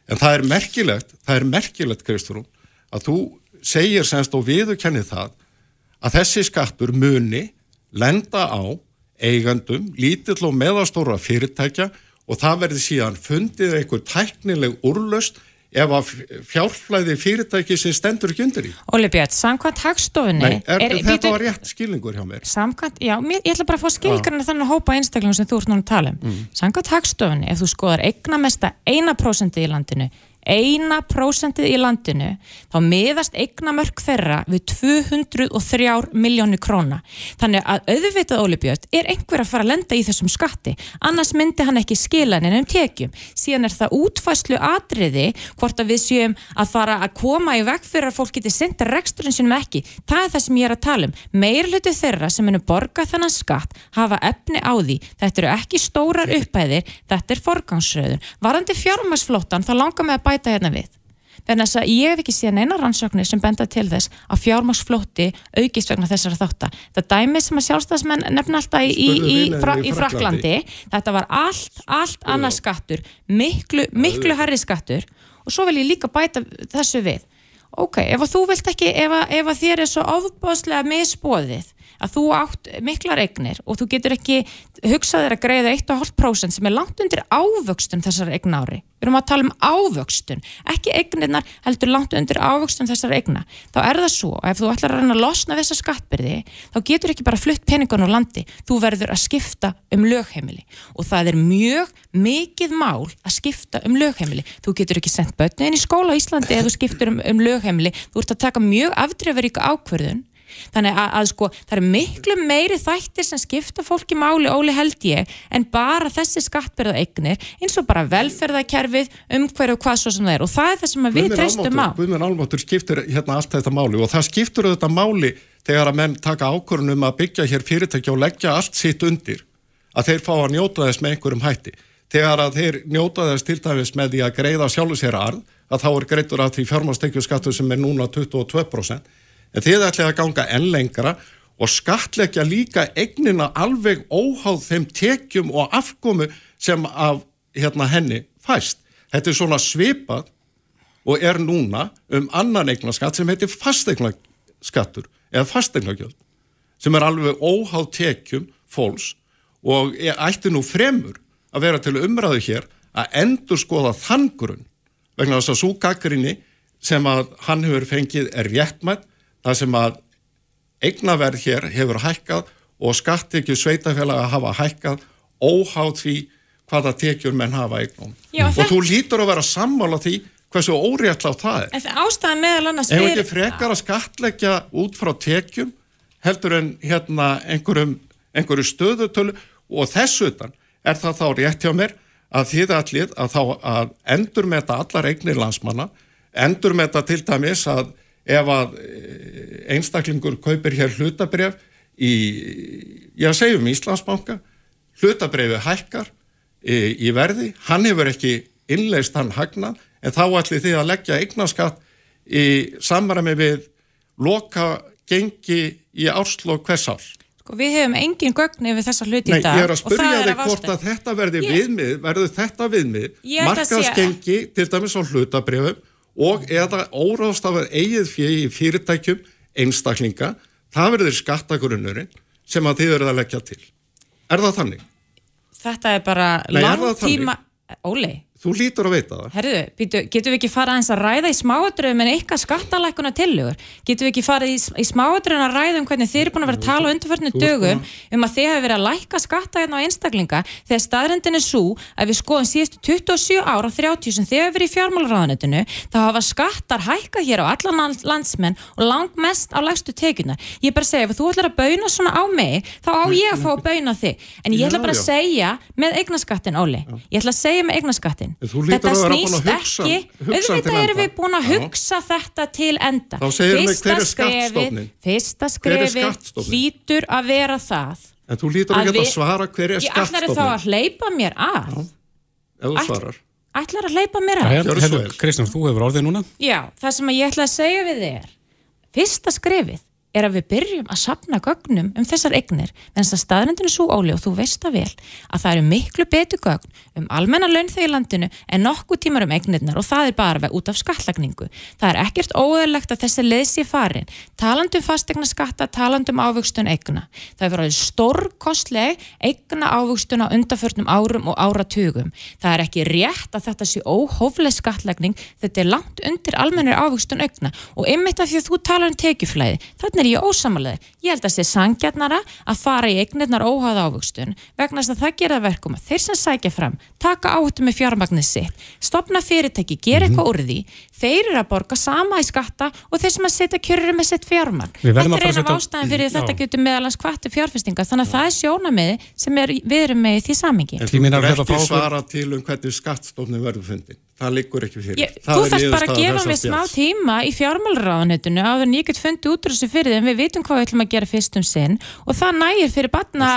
En það er merkilegt, það er merkilegt Kristrún, að þú segir semst og viðurkennið það að þessi skattur muni lenda á eigandum, lítill og meðastóra fyrirtækja og það verði síðan fundið einhver tæknileg úrlöst ef að fjárflæði fyrirtæki sem stendur ekki undir í. Óli Björn, samkvæmt hagstofunni Nei, er, er, þetta býtu- var rétt skilningur hjá mér. Samkvæmt, já, mér, ég ætla bara að fá skilgarinn þannig að hópa einstaklingum sem þú ert núna að tala um. Mm. Samkvæmt hagstofunni, ef þú skoðar eigna mesta eina prósentið í landinu, eina prósentið í landinu, þá miðast eignamörk þeirra við 203 miljónir króna. Þannig að auðvitað Óli Björn er einhver að fara að lenda í þessum skatti, annars myndi hann ekki skila henni um tekjum. Síðan er það útfæslu atriði hvort að við séum að fara að koma í veg fyrir að fólk geti senda reksturinn sinum ekki. Það er það sem ég er að tala um. Meirlutu þeirra sem munu borga þennan skatt hafa efni á því. Þetta eru ekki stórar upphæðir, þetta er forgangsröðun. Varandi fjármagsflóttan þá langar mig að bæta hérna við. Þannig að ég hef ekki síðan eina rannsóknir sem benda til þess að fjármagsflótti aukist vegna þessara þáttar. Það dæmi sem að sjálfstæðismenn nefna alltaf í, í, í, fra, í Fraklandi, þetta var allt, allt annað skattur, miklu, miklu herri skattur og svo vil ég líka bæta þessu við. Ok, ef þú vilt ekki, ef ef þér er svo ofbáslega misbóðið að þú átt miklar eignir og þú getur ekki hugsað þér að greiða 1,5% sem er langt undir ávöxtun þessar eigna ári. Við erum að tala um ávöxtun, ekki eignirnar heldur langt undir ávöxtun þessar eigna. Þá er það svo að ef þú ætlar að reyna að losna við þessa skattbyrði, þá getur ekki bara flutt peningun úr landi. Þú verður að skipta um lögheimili og það er mjög mikið mál að skipta um lögheimili. Þú getur ekki sendt börnin í skóla á Íslandi ef þú skiptur um, um lögheimili. Þú ert að taka mjög afdrefaríka ákvörðun þannig að, að sko það er miklu meiri þættir sem skipta fólki máli óli held ég en bara þessi skattbyrða eignir eins og bara velferðakerfið um hverju og hvað svo sem það er. Og það er það sem að við treystum á. Guðmund Almáttur skiptir hérna allt þetta máli og það skiptur þetta máli þegar að menn taka ákvörðunum að byggja hér fyrirtæki og leggja allt sitt undir að þeir fá að njóta þess með einhverjum hætti. Þegar að þeir njóta þess til dæmis með því að greiða sjálfu sér arð að þá er greitur af því fjármástekjuskattur sem er núna 22% en þið ætlaði að ganga enn lengra og skattleggja líka eignina alveg óháð þeim tekjum og afkomu sem af hérna henni fæst. Þetta er svona svipað og er núna um annan eignaskatt sem heitir fastegnaskattur eða fastegnagjöld sem er alveg óháð tekjum fólks og ætti nú fremur að vera til umræðu hér að endur skoða þann grunn vegna þess að svo gaggrinni sem að hann hefur fengið er réttmætt það sem að eignaverð hér hefur hækkað og skattekju sveitafélaga hafa hækkað óháð því hvaða tekjur menn hafa eignum. Já, og þetta- þú lítur að vera sammála því hversu óréttlátt það er. en það ástæðan meðal annars Ef fyrir ekki frekar að skatleggja út frá tekjum heldur en hérna einhverjum, einhverju stöðutölu og þess utan er það þá rétt hjá mér að þið allir að þá að endur með þetta allar eignir landsmanna endur með þetta til dæmis að ef að eh, einstaklingur kaupir hér hlutabref í, já segjum Íslandsbanka hlutabrefið hækkar í, í verði, hann hefur ekki innleist hann hagnað, en þá ætli þið að leggja eignaskatt í samræmi við loka gengi í árslokk hvers ár. sko, við hefum engin gögn yfir þessa hluti Nei, í dag ég er að er þig hvort að þetta verði Ég- viðmið, verður þetta viðmið, markaðsgengi til dæmis á hlutabrefum og eða óráðstafað eigið fyrirtækjum einstaklinga, það verður skattagrunnurinn sem að þið verður að leggja til. Er það þannig? Þetta er bara langtíma Óli, Þú lítur að veita það. herðu, getum við ekki farað eins að ræða í smáatröðum en eitthvað skattalækuna tillögur getum við ekki farið í, í smáatröðum að ræða um hvernig þið eru búin að vera að tala á undarförnum dögum um að þið hefur verið að lækka skatta hérna á einstaklinga þegar staðrendin er svo að við skoðum síðustu 27 ára 30 sem þið hefur verið í fjármálaráðanetinu þá hafa skattar hækkað hér á allan land- landsmenn og langt mest á lægstu tekjunar ég er bara að segja, ef þú ætlar Já, já. hlýtur þetta snýst hugsa- ekki auðvitað erum við búin að Já. hugsa þetta til enda. Þá segirðu mig, Fyrsta hver er skrefið- skattstofninn? fyrsta skrefi hlýtur að vera það En þú lítur að Að geta við- að svara hver er ég ætlar þá að hleypa mér að. Ef þú svarar. ætlar að hleypa mér að? Kristján, þú hefur orðið núna. Já, það sem að ég ætla að segja við þig er fyrsta skrefið er að við byrjum að sapna gögnum um þessar eignir en þess að staðrendinu svo óli og þú veist það vel að það eru miklu betur gögn um almenna launþegi í landinu en nokkuð tímar um eignirnar og það er bara út af skattlagningu. Það er ekkert óeðlegt að þessi leðs ég farin talandum fastegna skatta, talandum ávöxtun eigna. Það er verið stórkostleg eigna ávöxtun á undaförnum árum og áratugum. Það er ekki rétt að þetta sé óhófleg skattlagning, þetta er langt undir almennir ávöxtun þannig er ég ósamalega. Ég held að sé sangjarnara að fara í eignirnar óháða ávöxtun vegna þess að það gera það verkum að þeir sem sækja fram, taka áhættu með fjármagnið sitt, stopna fyrirtæki, gera Mhm. eitthvað úr því, þeir eru að borga sama í skatta og þeir sem að setja kjörur með sitt verðum Þetta að er fara að eina af setja- ástæðan fyrir Já. þetta getur meðalans kvatti fjárfestinga, þannig að það er sjónamiði sem er, við erum með í því samingi. En þú er að frá ekki okkur. svara til um hvernig skattstofnum verður fundin. Það liggur ekki fyrir. Ég, Það þú er þarfst bara að gefa mig smá tíma í fjármálraðanetinu áður en ég get fundið út úr þessu fyrir þeim við vitum hvað við ætlum að gera fyrst um sinn og það nægir fyrir batna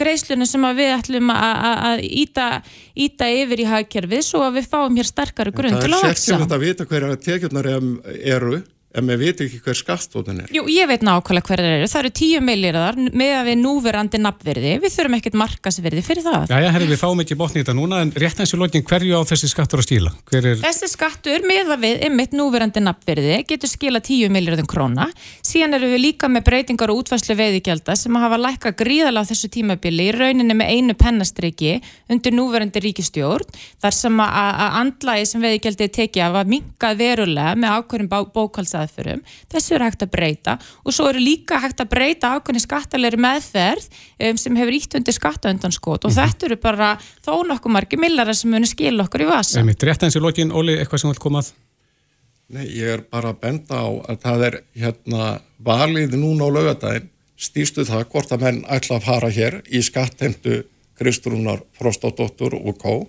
greislunum sem að við ætlum að- að að íta, yfir í hagkerfið svo að við fáum hér sterkari grunn til Það að er vaksa. sérkjönd að vita hverja tekjurnar eru en við veitum ekki hver skattstofnin er. Jú, ég veit nákvæmlega hverjar eru. Það eru 10 millirðar með að við núverandi nafnverði. Við þurfum ekkert markasverði fyrir það. Jæja, herri, við fáum ekki botni í þetta núna en rétt eins í lokin hverju á þessi skattur að stíla? Hver er, Þessi skattur með að við einmitt núverandi nafnverði getur skila 10 miljardum króna. Síðan eru við líka með breytingar og útværslu veiðigjalda sem hafa lækka gríðalega á þessu tímabili í rauninni með einu pennastriki undir núverandi ríkistjórn þar sem að, að andlægi sem veiðigjaldi er tekið af að minkað verulega með ákvörðum bókaldsaðförum. Þessu er hægt að breyta og svo eru líka hægt að breyta ákvörðin skattalegri meðferð um, sem hefur ítt undir skattaundanskot og þetta eru bara þó nokkuð margir millara sem munu skila okkur í vasa. mitt rétt eins í lokin, Óli, eitthvað sem þú vilt komað? Nei, ég er bara að benda á að það er hérna valið núna á laugadaginn stýstu það hvort að menn ætla að fara hér í skattheimtu Kristrúnar Frostadóttur og K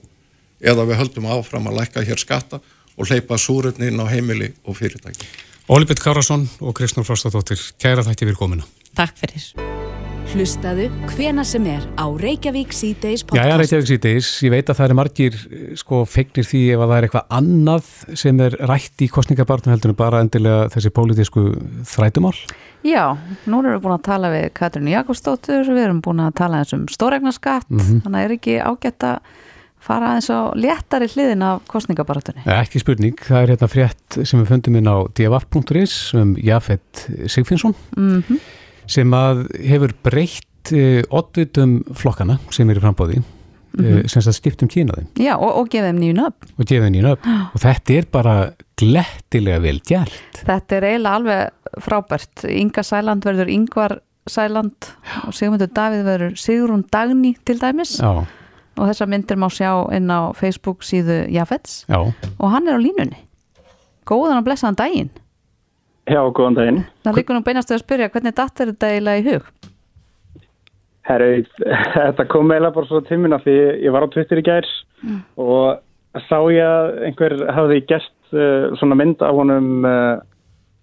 eða við höldum áfram að lækka hér skatta og hleypa súröfni inn á heimili og fyrirtæki. Björn Kárasson og Kristnur Frostadóttir, kæra þætti fyrir komuna. Takk fyrir. Hlustaðu hvena sem er á Reykjavík C-Days podcast. já, Reykjavík síðdeis, ég veit að það er margir eh, sko fegnir því ef að það er eitthvað annað sem er rætt í kostningabartum heldur en bara endilega þessi pólitísku þrætumál. Já, nú erum við búin að tala við Katrín Jakobsdóttur, við erum búin að tala eins um stóregnaskatt, Mhm. þannig að er ekki ágætt að fara aðeins á léttari hliðin af kostningabaratunni. Eh, Ekki spurning, það er hérna frétt sem við fundum inn á dfaf.is um Jafet Sigfinsson Mm sem að hefur breytt uh, oddvitum flokkana sem eru frambóði mm Mhm. sem það skiptum kynaði Já, og, og gefið þeim nýjun upp. og gefið henni upp og þetta er bara glettilega vel gert. Þetta er eiginlega alveg frábært. Inga Sæland verður Ingvar Sæland og Sigmundur Davíð verður Sigrún Dagný til dæmis Já, og þessar myndir má sjá inn á Facebook síðu Jafets já. og hann er á línunni. Góðan og blessaðan daginn. Já, góðan daginn. Það líkur nú beinast að spyrja hvernig datt er þetta eiginlega í hug? Herru, þetta kom eiginlega bara svo tímina því ég var á Twitter í gær og sá ég að einhver hafði gert uh, svona mynd af honum, uh,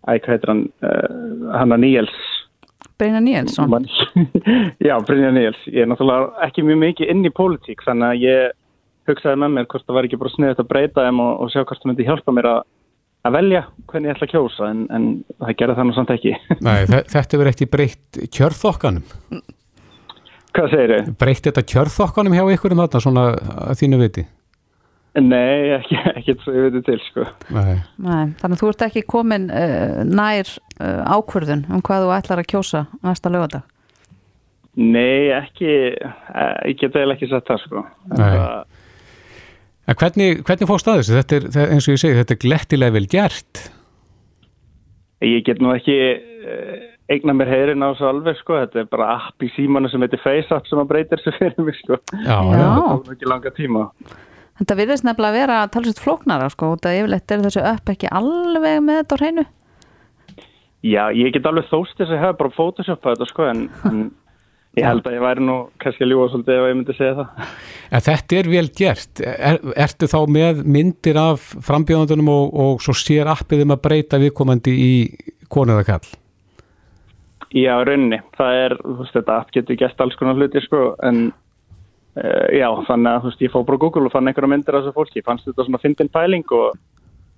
æ, hvað heitir hann, uh, hann að Níels. Brynja Níelsson. Já, Brynja Níels. Ég er náttúrulega ekki mjög mikið inn í pólitík þannig að ég hugsaði með mér hvort það var ekki bara sniðið að breyta þeim og, og sjá hvort það myndi hjálpa mér að að velja hvernig ég ætla að kjósa en, en það gerði það nú samt ekki. Nei, þe- þetta verður ekki breytt kjörþokkanum. Hvað segir þau? Breytt þetta kjörþokkanum hjá ykkur um þetta svona að þínu viti? Nei, ekki, ekki svo ég veit til sko. Nei. Nei, þannig að þú ert ekki komin uh, nær uh, ákvörðun um hvað þú ætlar að kjósa næsta lögadag. Nei, ekki, eh, ég get eiginlega ekki sett það sko. En Nei. það- En hvernig, hvernig fórst að þessu? Þetta er, það- eins og ég segi, þetta er glettilega vel gert. Ég get nú ekki eigna mér heyrin á þessu alveg sko, þetta er bara app í símanu sem heitir FaceApp sem að breytir þessu fyrir mig sko. Já, já. Það tók ekki langa tíma. Þetta virðist nefnilega að vera talsett flóknara sko, út að yfirleitt er þessu upp ekki alveg með þetta á hreinu. Já, ég get alveg þóst þess að ég hef bara photoshopað þetta sko, en, en ég held að ég væri nú kannski að ljúa svolítið ef ég myndi segja það. En þetta er vel gert. Er, ertu þá með myndir af frambjóðandunum og, og svo sér appið um að breyta viðkomandi í konuða kall? Já, í rauninni. Það er, þú veist, þetta app getur gert alls konar hluti, sko, en já, þannig að, þú veist, ég fór bara á Google og fann einhverja myndir af þessu fólki. Fannst þetta svona fyndin pæling og,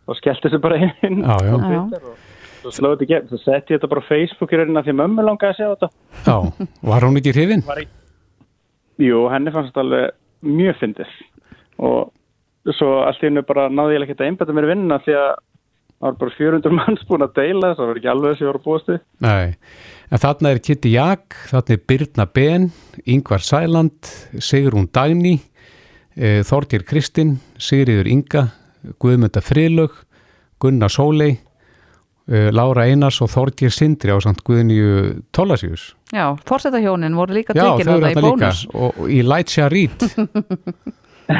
og skellti þessu bara inn Já, já. á Twitter og svo slóði þetta í gegn. Svo setti ég þetta bara á Facebook í rauninni af því mömmu langaði að sjá þetta. Já, var hún ekki hrifin? Var ég... Jú, henni fannst þetta alveg mjög fyndið og svo allt í hennu bara náði ég ekki að einbæta mér vinnuna því að það var bara 400 manns búin að deila það var ekki alveg þess að ég var að búast við. Nei, en þarna er Kitty Jak, þarna er Birna Ben, Yngvar Sæland, Sigrún Dagný, e, Þorgir Kristinn, Sigriður Inga, Guðmunda Frilög, Gunnar Sólei, e, Lára Einars og Þorgir Sindri á samt Guðnýju Tólasíus. Já, fórsetahjónin voru líka Já, tekin þau eru þarna í þetta líka bónus. og, og í Light Sharit.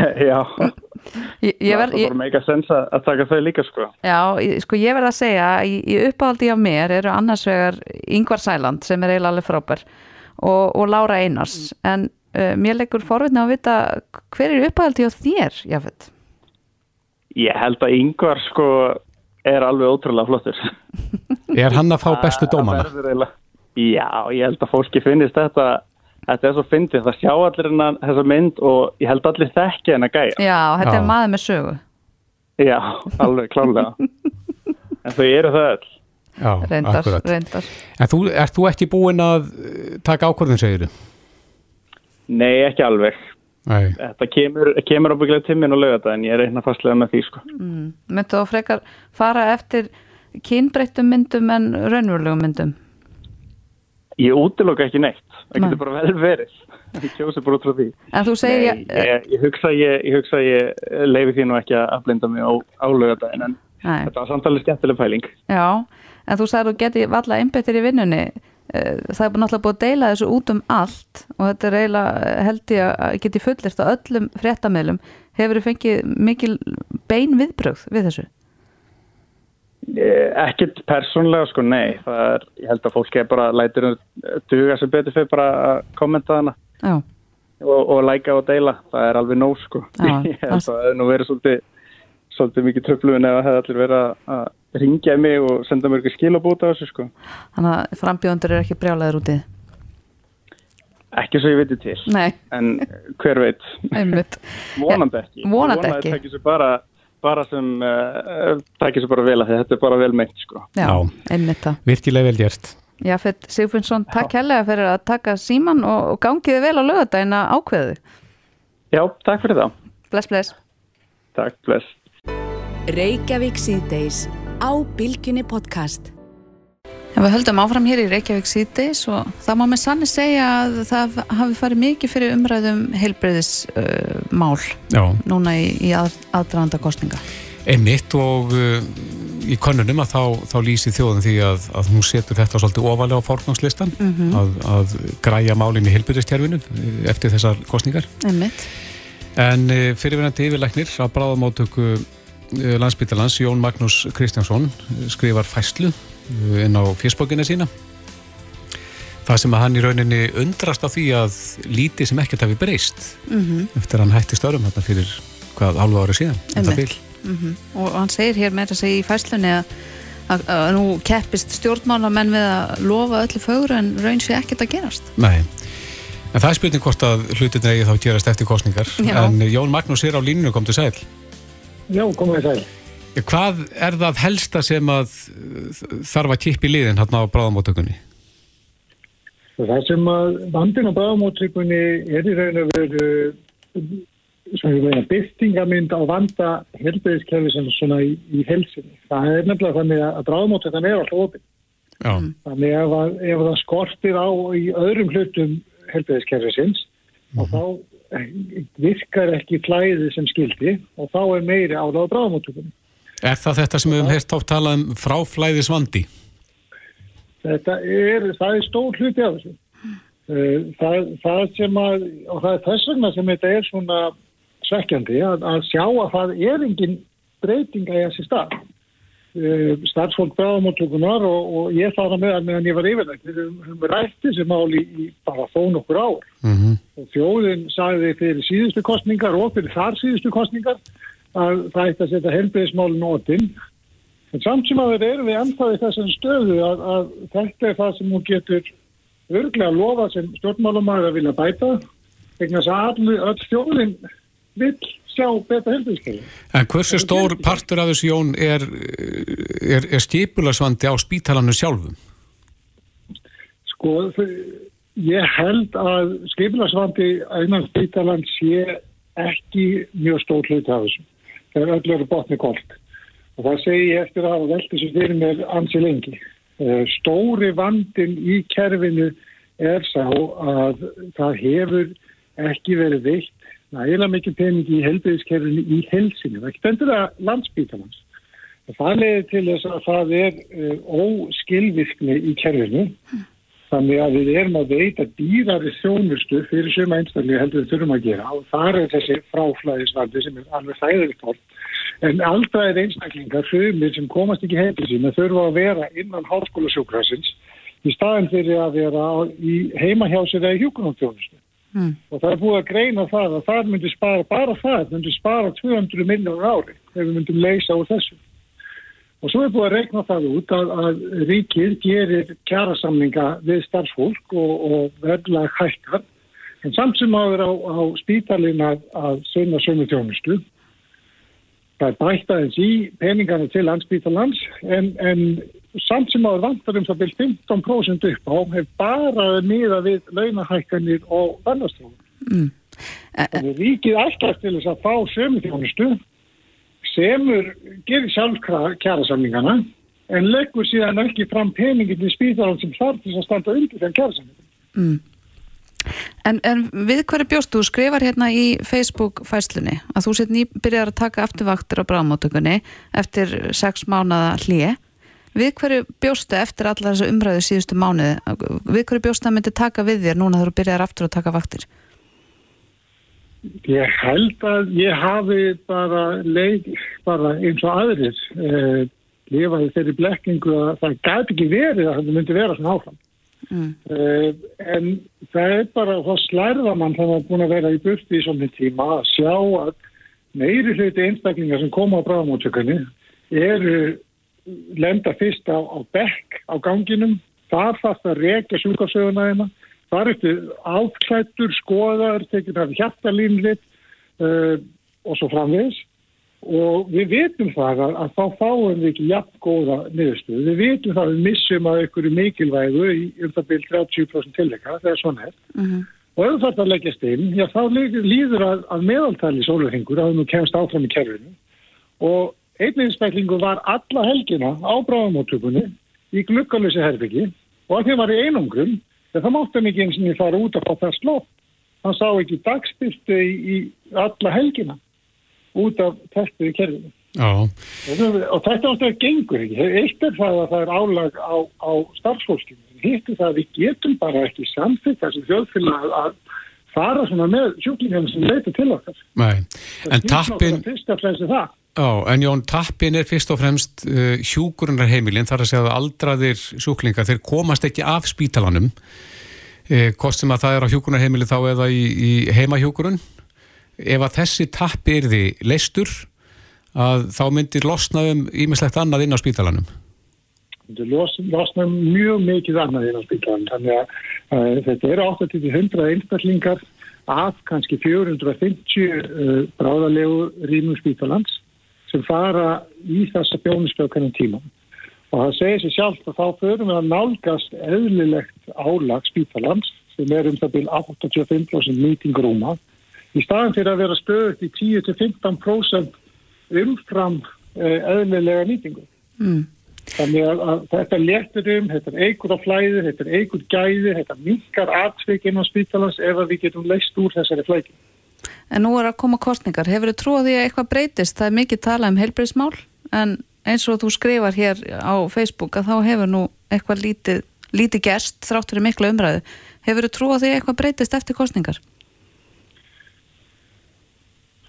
Já, Ég, ég verð, það ég, voru mega sens að, taka þau líka sko. já, sko ég verð að segja að í, í uppáhaldi á mér eru annars vegar Ingvar Sæland sem er eiginlega alveg frábær og, og Lára Einars en uh, mér leikur forvitna að vita hver er uppáhaldi á þér, Jafet? Ég held að yngvar sko er alveg ótrúlega flottur. Er hann að fá bestu dómana? Já, ég held að fólki finnist þetta, þetta er svo fyndið, það sjá allir hennar þessa mynd og ég held allir þekki hennar gæja. Já, þetta Já. er maður með sögu Já, alveg klálega. en þau eru það öll. Já, reyndar, akkurat. reyndar En þú, ert þú ekki búin að eh, taka ákvörðun, segir þú? Nei, ekki alveg. Nei. Þetta kemur, kemur ábygglega tíminn og lögata en ég er einhverja fastlega með því sko. mm. Myndu þá frekar fara eftir kynbreyttum myndum en raunverulegum myndum Ég útiloka ekki neitt. Það getur bara vel verið. Ég kjósi bara út frá því. En þú segir Nei, ég, ég að ég, ég, hugsa að ég leifi því nú ekki að blinda mig á, á lögadaginn en Nei. þetta var samtalið skemmtileg pæling. Já, en þú sagði að þú geti valla einbettir í vinnunni Eh, það er náttúrulega búið að deila þessu út um allt og þetta er eiginlega held ég að geti fullist á öllum fréttameilum hefur þið fengið mikil bein viðbrögð við þessu Eh, Ekkert persónlega sko, nei. Það er, ég held að fólki er bara lætur duga sem betur fyrir bara að kommenta hana og, og læka og deila. Það er alveg nóg sko. Já, að það hefði nú verið svolítið, svolítið mikið tröfluðin ef það hefði allir verið að- að ringja mig og senda mér ekki skilabúta á þessu sko. þannig að frambjóðundur er ekki brjálæður úti Ekki svo ég viti til. Nei, En hver veit. einmitt Vonandi ekki. Vonandi að ekki. Það tekið sér bara, bara sem uh, tekið sér bara vel að því þetta er bara vel meint sko. Já, einmitt það Virkilega vel gert. Jafet Sigfinnsson, takk helga fyrir að taka síman og, gangiði vel á lögadaginn að ákveðu Já, takk fyrir það. Bless, bless Takk, bless. Reykjavík síðdeis á Bilginni podcast. En við höldum áfram hér í Reykjavík síðdeis og það má með sanni segja að það hafi farið mikið fyrir umræðum heilbreyðis uh, núna í, í að, aðdraðanda kostninga. Einmitt og uh, í könnunum að þá, þá lýsi þjóðum því að, að hún setur þetta svolítið ofalega á fórgangslistan Mhm. að, að græja málinn í heilbyrðistjærfinu eftir þessar kostningar. Einmitt. En uh, fyrirverandi yfirlæknir að bráðamáttöku uh, landsbyttalans Jón Magnús Kristjánsson uh, skrifar fæslu uh, inn á fésbókina sína. Það sem að hann í rauninni undrast á því að lítið sem ekkert hafi breyst Mm eftir að hann hætti störum þarna fyrir hvað hálfu ári síðan. það bil. -hmm. Og hann segir hér með að segja í fæslunni að, að, að nú keppist stjórnmálamenn við að lofa öllu fögru en raun sé ekkert að gerast. Nei, en það er spurning hvort að hlutin eigi þá að gerast eftir kostningar Já. en Jón Magnús er á línunu kom til sæl Já, komið sæl. Hvað er það helsta sem að uh, þarf að kippa í liðin hérna á bráðamóttökunni? Það sem að vandin á bráðamóttökunni er í raun og veru meina byrtingamind á vanda helbæðiskerfi sem svona í, í helsinni. Það er nefnilega þannig að bráðamóttökan er alltaf opinn. Já. Þannig ef, að, ef það skortir á í öðrum hlutum helbriðiskerfisins og þá eh, virkar ekki flæðið sem skildi og þá er meiri áláð á bráðamóttökunum. Er það þetta sem við höfum heyrt átt talað um fráflæðisvandi? Þetta er, það er stór hluti af þessu. Eh, Það, það sem að, og það er þess vegna sem þetta er svona svekkjandi að, að sjá að það er engin breytinga í þessi stað. Uh, starfsfólk bráðamóttökunar og, og ég fara með það meðan ég var yfirleitt. Við höfum- höfum rætt þessi mál í, bara þó nokkur ár og þjóðin sagði fyrir síðustu kostningar og fyrir þar síðustu kostningar að það ætti að setja helbriðismálinu óttinn en samt sem að þeir eru við ennþá í þessum stöðu að, að þetta er það sem hún getur örglega lofa sem stjórnmálumæður að vilja bæta vegna þess að all, þjóðin vill sjá betra helbriðiskerfi. En hversu stór partur af þessu Jón er, er, er skipularsvandi á spítalannu sjálfum? Sko, ég held að skipilagsvandi einan spítalan sé ekki mjög stór hluti af þessu. Er öll eru botni kolt. Og það segi ég eftir að hafa velt þessu fyrir mér ansi lengi. Eh, Stóri vandin í kerfinu er sá að það hefur ekki verið veitt nægilega mikið pening í helbriðiskerfinu í helsinu. Ekki endur að landsbítalans. Það leiði til þess að það er uh, óskilvirkni í kerfinu þannig að við erum að veita dýrari þjónustu fyrir suma einstaklega heldur við þurfum að gera. Og þar er þessi fráflæðisvandi sem er alveg þægilegt orð en aldrei er einstaklingar sumir sem komast ekki heimil sín að þurfa að vera innan háskólasjúkrasins í staðin fyrir að vera í heima hjá sér eða í hjúkunarþjónustu Mm. og það er búið að greina það að það myndi spara, bara það myndi spara 200 miljónur ári ef við myndum leysa úr þessu og svo er búið að reikna það út að, að ríkið gerir kjærasamninga við starfsfólk og, og verðlag hækkar en samt sem áður á, á spítalinn að, að sögna sögnu þjónustu það er bætt aðeins í peningana til landsbítalans en, en samt sem áður vantar um það byrj 15% upp á hef bara miða við launahækkanir og vannastróðum. Mm. Þannig ríkið ætlast til þess að fá sömu þjónustu semur gerir sjálf kjærasamningana en leggur síðan ekki fram peningin í spítalan sem þarf til að standa undir þeim kjærasamningum. Mm. En, en við hverju bjóst þú skrifar hérna í Facebook fæslunni að þú sett nýbyrjar að taka afturvaktir á bráðmótökunni eftir sex mánada hlýje við hverju bjóstu eftir alla þessu umræðu síðustu mánuði við hverju bjóstu að myndi taka við þér núna þegar þú byrjar aftur að taka vaktir Ég held að ég hafi bara leik, bara eins og aðrir eh, lifaði þeirri blekkingu að það gæti ekki verið að það myndi vera svona áfram. mm. Uh, en það er bara þá slærða mann þannig að búin að vera í burti í svona tíma að sjá að meiri hluti einstaklingar sem koma á bráðamóttökunni eru lenda fyrst á, á bekk á ganginum, þar fast að reka sjúkarsöguna þeirna, þar eftir átklættur, skoðar, tekið það hjartalínlit uh, og svo framvegis og við vitum það að, að þá fáum við ekki jafn góða niðurstöðu. Við vitum það að við missum að ykkur mikilvægu í um það byrj 30% tilleika þegar svona er. Mhm. Og ef þetta leggjast inn, já þá líður- að, að meðaltali sólarhengur að nú kemst áfram í kerfinu og einn einstaklingu var alla helgina á bráðamóttökunni í glukkalösi herbyggi og að því var í einungrum, þegar það hann ekki eins og niður fara út að fá það slótt. Hann sá ekki dagstyrtu í, í alla helgina út af testu í kerfinu. Og, og þetta ástæður gengur ekki. Eitt er það að það er álag á, á starfsfólkinu. Hitt er það að við getum bara ekki samþýtt þessi þjóðfélag að fara svona með sjúklingarnir sem leita til okkar. nei. En tappin, náttúrulega Fyrst að fremst er það. Já, en Jón, tappin er fyrst og fremst uh, hjúkurunarheimilin, þar að segja að aldraðir sjúklingar, þeir komast ekki af spítalanum, uh, hvort sem að það er á hjúkurunarheimili þá eða í, í heimahjúkurun. Ef að þessi tappi er því leistur, að þá myndir losna um ímislegt annað inn á spítalanum. Þetta los, losna mjög mikið annað inn á spítalan. Þannig að uh, þetta eru 80-100 einstaklingar af kannski 450 uh, bráðalegu rýmum spítalans sem fara í þessa bjónustökanum tíman. Og það segir sér sjálf að þá förum við að nálgast eðlilegt álag spítalans sem er um það byrj 85% nýtingrúma í staðan fyrir að vera stöðut í 10-15% umfram uh, eðlilega nýtingu. Mm. Þannig að, að þetta léttur um, þetta er eigur á flæði, þetta er eigur gæði, þetta minkar atvikinn á spítalans ef við getum leist úr þessari flæki. En nú er að koma kostningar. Hefur þið trúið því að eitthvað breytist? Það er mikið talað um heilbreyðismál en eins og þú skrifar hér á Facebook að þá hefur nú eitthvað lítið, lítið gerst þrátt fyrir mikla umræðu. Hefur þið trúið því að eitthvað breytist eftir kostningar?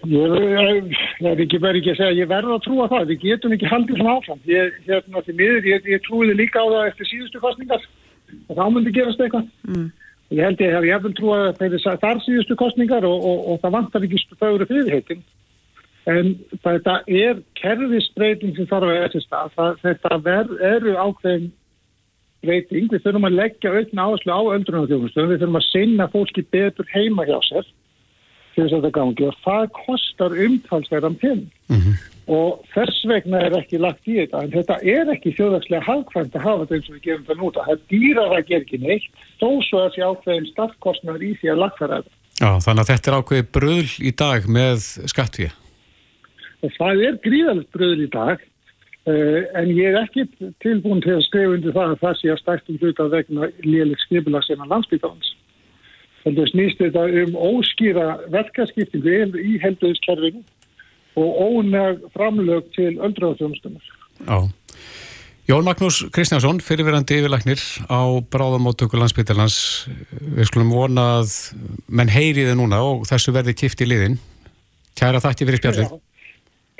Ég, ég, ég, ég verð ekki að segja, ég verð að trúa það, við getum ekki haldið svona áfram. Ég, hérna, miður, ég, ég trúiði líka á það eftir síðustu kostningar og þá myndi gerast eitthvað. Mm. Ég held ég hef ég vel trúið að þeir þar síðustu kostningar og, og, og það vantar ekki stöður fyrirheitin. En þetta er kerfisbreyting sem þarf að eftir stað. Það, þetta ver, eru ákveðin breyting. Við þurfum að leggja aukna áherslu á öldrunarþjónustöðum. Við þurfum að sinna fólki betur heima hjá sér til þess að það gangi og það kostar umtalsverðan penning mm -hmm. og þess vegna er ekki lagt í þetta en þetta er ekki þjóðagslega hagkvæmt að hafa þetta eins og við gefum það núta það er dýrar að gera ekki neitt þó svo að þessi ákveðin starfkostnar í því að lagfæra þetta. Já, þannig að þetta er ákveði bröðl í dag með skattvíja og það er gríðalegt bröðl í dag uh, en ég er ekki tilbúin til að skrifa undir það að það sé að stæktum hluta vegna léleg skrifila sem að landsbyggjáðans Þannig snýst þetta um óskýra verkaskiptingu í helduðiskerfinu og ónæg framlög til öldráðsjónustunum. Já. Jón Magnús Kristjánsson, fyrirverandi yfirlæknir á bráðamóttöku landsbytjarlands. Við skulum vona að menn heyriði núna og þessu verði kipt í liðin. Kæra þakki fyrir spjallið.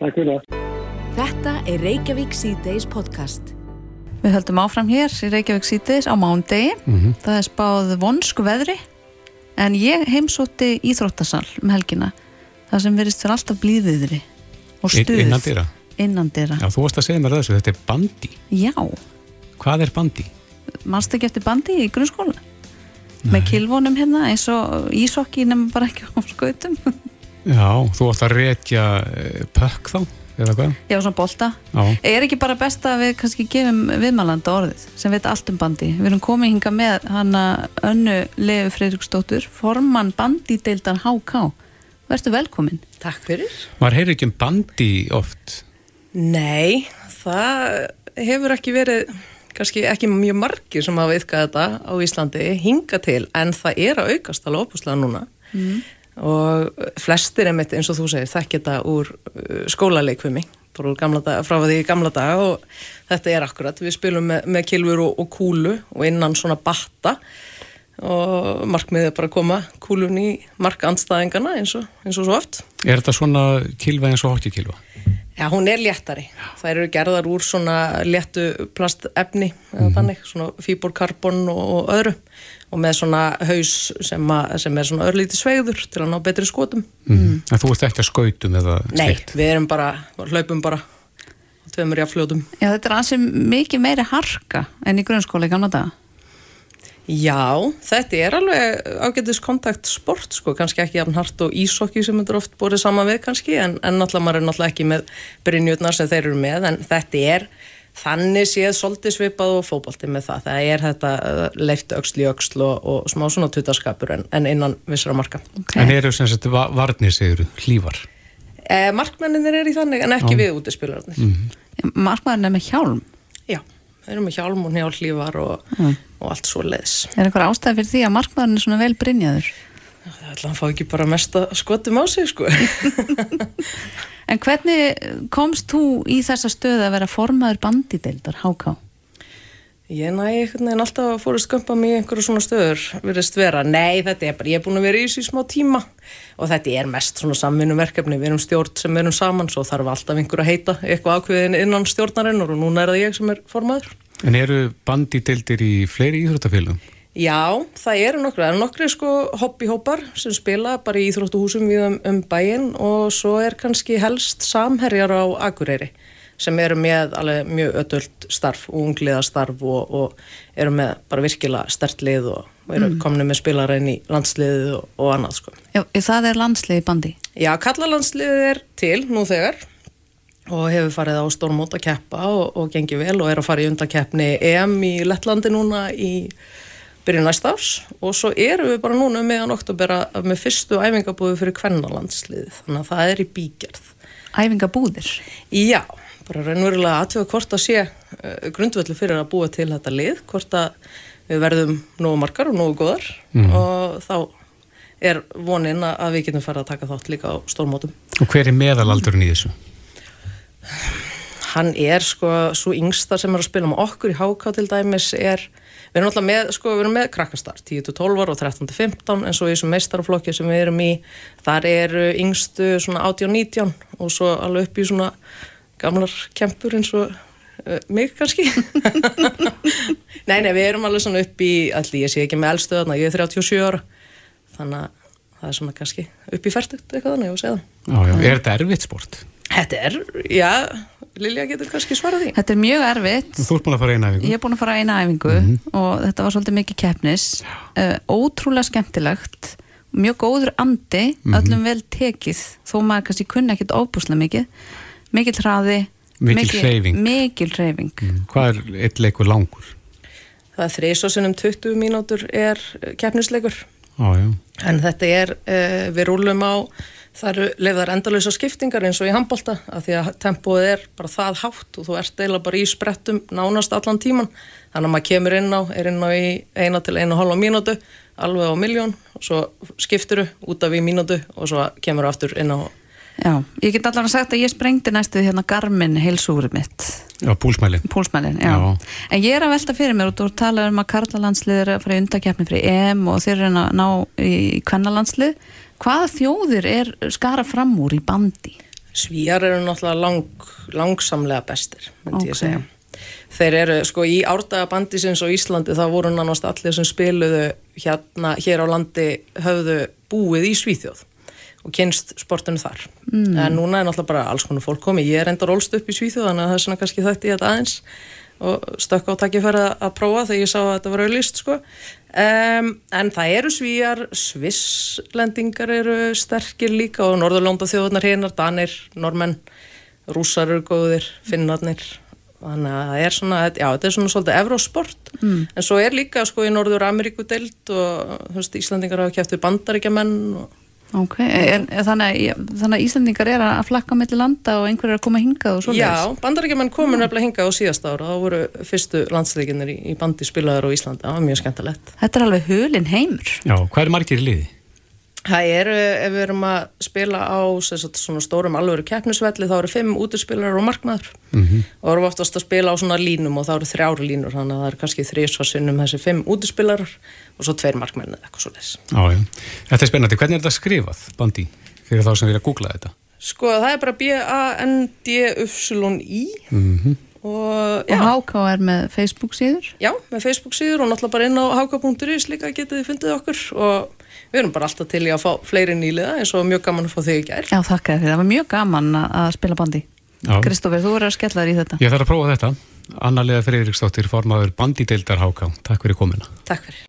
Takk fyrir það. Þetta er Reykjavík C-Days podcast. Við höldum áfram hér í Reykjavík C-Days á mándegi. Mm -hmm. Það er spáð vonsku veðri en ég heimsótti íþróttasal um helgina það sem verist fyrir alltaf blíðiðri og stuð. innan dýra. innan dýra Já, þú varst að segja mér þessu, þetta er bandi. Já, Hvað er bandi? mannst ekki eftir bandi í grunnskóla með kilvónum hérna eins og ísokki nefnum bara ekki á skautum. Já, þú varst að rekja pökk þá, eða hvað? Já, svona bolta. Já, Er ekki bara best að við kannski gefum viðmælanda orðið sem veit allt um bandi? Við erum komið hinga með hana önnu Lefu Freiriksdóttur formann bandideildan HK Vertu velkomin. Takk fyrir. Maður heyri ekki um bandi oft. Nei, það hefur ekki verið kannski ekki mjög margir sem hafa yfkað þetta á Íslandi hinga til en það er að aukast alveg opuslega núna. Mm. Og flestir einmitt eins og þú segir þekk þetta úr uh, skólaleikvimi frá því gamla dag og þetta er akkurat, við spilum með, með kilfur og, og kúlu og innan svona batta og markmiðið er bara að koma kúlun í markandstæðingana eins og, eins og svo oft Er þetta svona kilva eins og hokkikilva? Já, hún er léttari. Það eru gerðar úr svona léttu plastefni, mm -hmm. þannig, svona fíborkarbon og, og öðru og með svona haus sem, a, sem er svona örlíti sveigður til að ná betri skotum. Mm. En þú ert ekki að skautum eða Nei, við erum bara, hlaupum bara og tveimur jáfljótum. Já, þetta er ansið mikið meiri harka enn í grunnskóla í gamla daga. Já, þetta er alveg ágætis kontaktsport sko, kannski ekki jafn hart og ísokki sem þetta er oft borðið saman við kannski en, en náttúrulega maður er náttúrulega ekki með brinjutnar sem þeir eru með en þetta er þannig séð svolítið svipað og fókbalti með það. Það er þetta uh, leift öxl í öxl og, og smá svona tuttaskapur en, en innan vissra marka. Okay. En eru sem sagt varnir segur, hlývar? Eh, markmenninir er í þannig en ekki Já. við útispilararnir. Mm -hmm. Markmennin er með hjálm? Já, þeir eru með hjálm og njálf hlývar og mm og allt svo leiðis. Er eitthvað ástæði fyrir því að markmaðurinn er svona vel brinjaður? Það ætla að fá ekki bara mest að skotum á sig sko. en hvernig komst þú í þessa stöðu að vera formaður bandideildar, Háká? Ég næ einhvern veginn alltaf að fóru skömpa mig í einhverju svona stöður, verðist vera. Nei, þetta er bara, ég er búin að vera í þessu smá tíma og þetta er mest svona samvinnumverkefni. Við erum stjórn sem erum saman, svo þarf alltaf einhver að heita eitthvað ákveðin innan stjórnarinn og núna er það ég sem er formaður. En eru bandideildir í fleiri íþróttafélagum? Já, það eru nokkru. Það eru nokkru sko hobbyhópar sem spila bara í íþróttuhúsum við um, um bæinn og svo er kannski helst samherjar á Akureyri sem eru með alveg mjög ödult starf og ungliðastarf og, og eru með bara virkilega stertlið og, og eru mm. komin með spilaræn í landsliðið og, og annað sko. Já, það er landsliði bandi? Já, kallalandsliðið er til nú þegar og hefur farið á stórmót að keppa og, og gengið vel og er að fara í undakeppni EM í Lettlandi núna í byrjun næsta árs og svo erum við bara núna meðan oktober að- með fyrstu æfingabúðu fyrir kvennalandsliðið þannig að það er í bígerð Æfingabúðir? Já, bara raunverulega aðtöða hvort að sé uh, grundvöldu fyrir að búa til þetta lið hvort að við verðum nógu margar og nógu góðar Mhm. og þá er vonin að að við getum fara að taka þátt líka á stórmótum Og hver er meðalaldurinn í þessu? hann er sko svo yngsta sem er að spila með okkur í HK til dæmis er, við erum alltaf með sko, við erum með krakkastar, 10-12 ára og 13-15 en svo í þessum meistaraflokki sem við erum í þar eru yngstu svona 18-19 og svo alveg upp í svona gamlar kempur eins og uh, mig kannski nei, nei, við erum alveg svona upp í allir, ég sé ekki með eldstöðna, ég er 37 ára þannig að það er svona kannski upp í færtugt eitthvað þannig, ég var að segja það Já, já. Er þetta erfitt sport? Þetta er, já, Lilja getur kannski svarað því. Þetta er mjög erfitt. Þú ert búin að fara eina æfingu. Ég er búin að fara eina æfingu og þetta var svolítið mikið keppnis. Uh, ótrúlega skemmtilegt, mjög góður andi, Mhm. öllum vel tekið, þó maður kannski kunni ekkit óbúslega mikið. Mikil hraði. Mikil hreyfing. Mikil hreyfing. Hvað er eitt leikur langur? Það er þrís og sinnum 20 mínútur er keppnisleikur. Já, já. En þetta er, uh, við rúlum á, það eru lefðar endalösa skiptingar eins og í handbolta, af því að tempóið er bara það hátt og þú ert eiginlega bara í sprettum nánast allan tíman. Þannig að maður kemur inn á, er inn á í eina til einu og hálfa mínútu, alveg á miljón, og svo skipturu út af í mínútu og svo kemur aftur inn á Já, ég get allavega sagt að ég sprengdi næstu hérna Garmin heilsúrið mitt. Já, púlsmælin. Púlsmælin, já. Já. En ég er að velta fyrir mér og þú talar um að Karlalandslið er að fara í undakefni fyrir EM og þeir eru að ná í kvennalandslið. Hvaða þjóðir er skara fram úr í bandi? Svíjar eru náttúrulega lang, langsamlega bestir, myndi ég Ok. segja. Þeir eru, sko, í árdaga bandisins á Íslandi þá voru nánast allir sem spiluðu hérna, hér á landi höfðu búið í Svíþjóð og kynst sportinu þar. Mm. En núna er náttúrulega bara alls konar fólk komið. Ég er enda rólst upp í Svíþjóð, þannig að það er svona kannski þetta í þetta aðeins og stökk á takkifæri að prófa þegar ég sá að þetta var auðlist, sko. Um, en það eru svíjar, svisslendingar eru sterkir líka og norðurlónda þjóðunar hinnar, danir, normenn, rússar eru góðir, finnarnir. Þannig að það er svona, já, þetta er svona svolítið evrósport, Mm. en svo er líka sko í Norður Ameríku deild og veist, Íslandingar hafa kæft við bandaríkjamenn og Ok, en, þannig, að, þannig að Íslandingar er að flakka mellir landa og einhver er að koma hingað og svoleiðis? Já, bandaríkjumenn komu nefnilega hingað á síðasta ára, þá voru fyrstu landsleikinnir í, í bandi spilaður á Íslandi, það var mjög skemmtilegt. Þetta er alveg hulin heimur. Já, hvað er margir í liði? Það eru, ef við erum að spila á sem sagt, svona stórum alvöru keppnisvelli, þá eru fimm útispilarar og markmaður Mhm. og erum oftast að spila á svona línum og þá eru þrjár línur, þannig að það er kannski þrísvarsinnum þessi fimm útispilarar og svo tveir markmenn eða eitthvað svo já. Þetta er spennandi. Hvernig er þetta skrifað, bandi, fyrir þá sem vilja googla þetta? Sko, það er bara B-A-N-D-Y Mm og, Og HK er með Facebook síður? Já, með Facebook síður og náttúrulega bara inn á hk.is líka getið þið fundið okkur og við erum bara alltaf til í að fá fleiri nýliða eins og mjög gaman að fá þig í gær. Já, þakka þér fyrir. Það var mjög gaman að að spila bandi. Já. Kristoffer, þú verður að skella þér í þetta. Ég þarf að prófa þetta. Anna-Lega Freyriksdóttir, formaður bandideildar HK. Takk fyrir komina. Takk fyrir.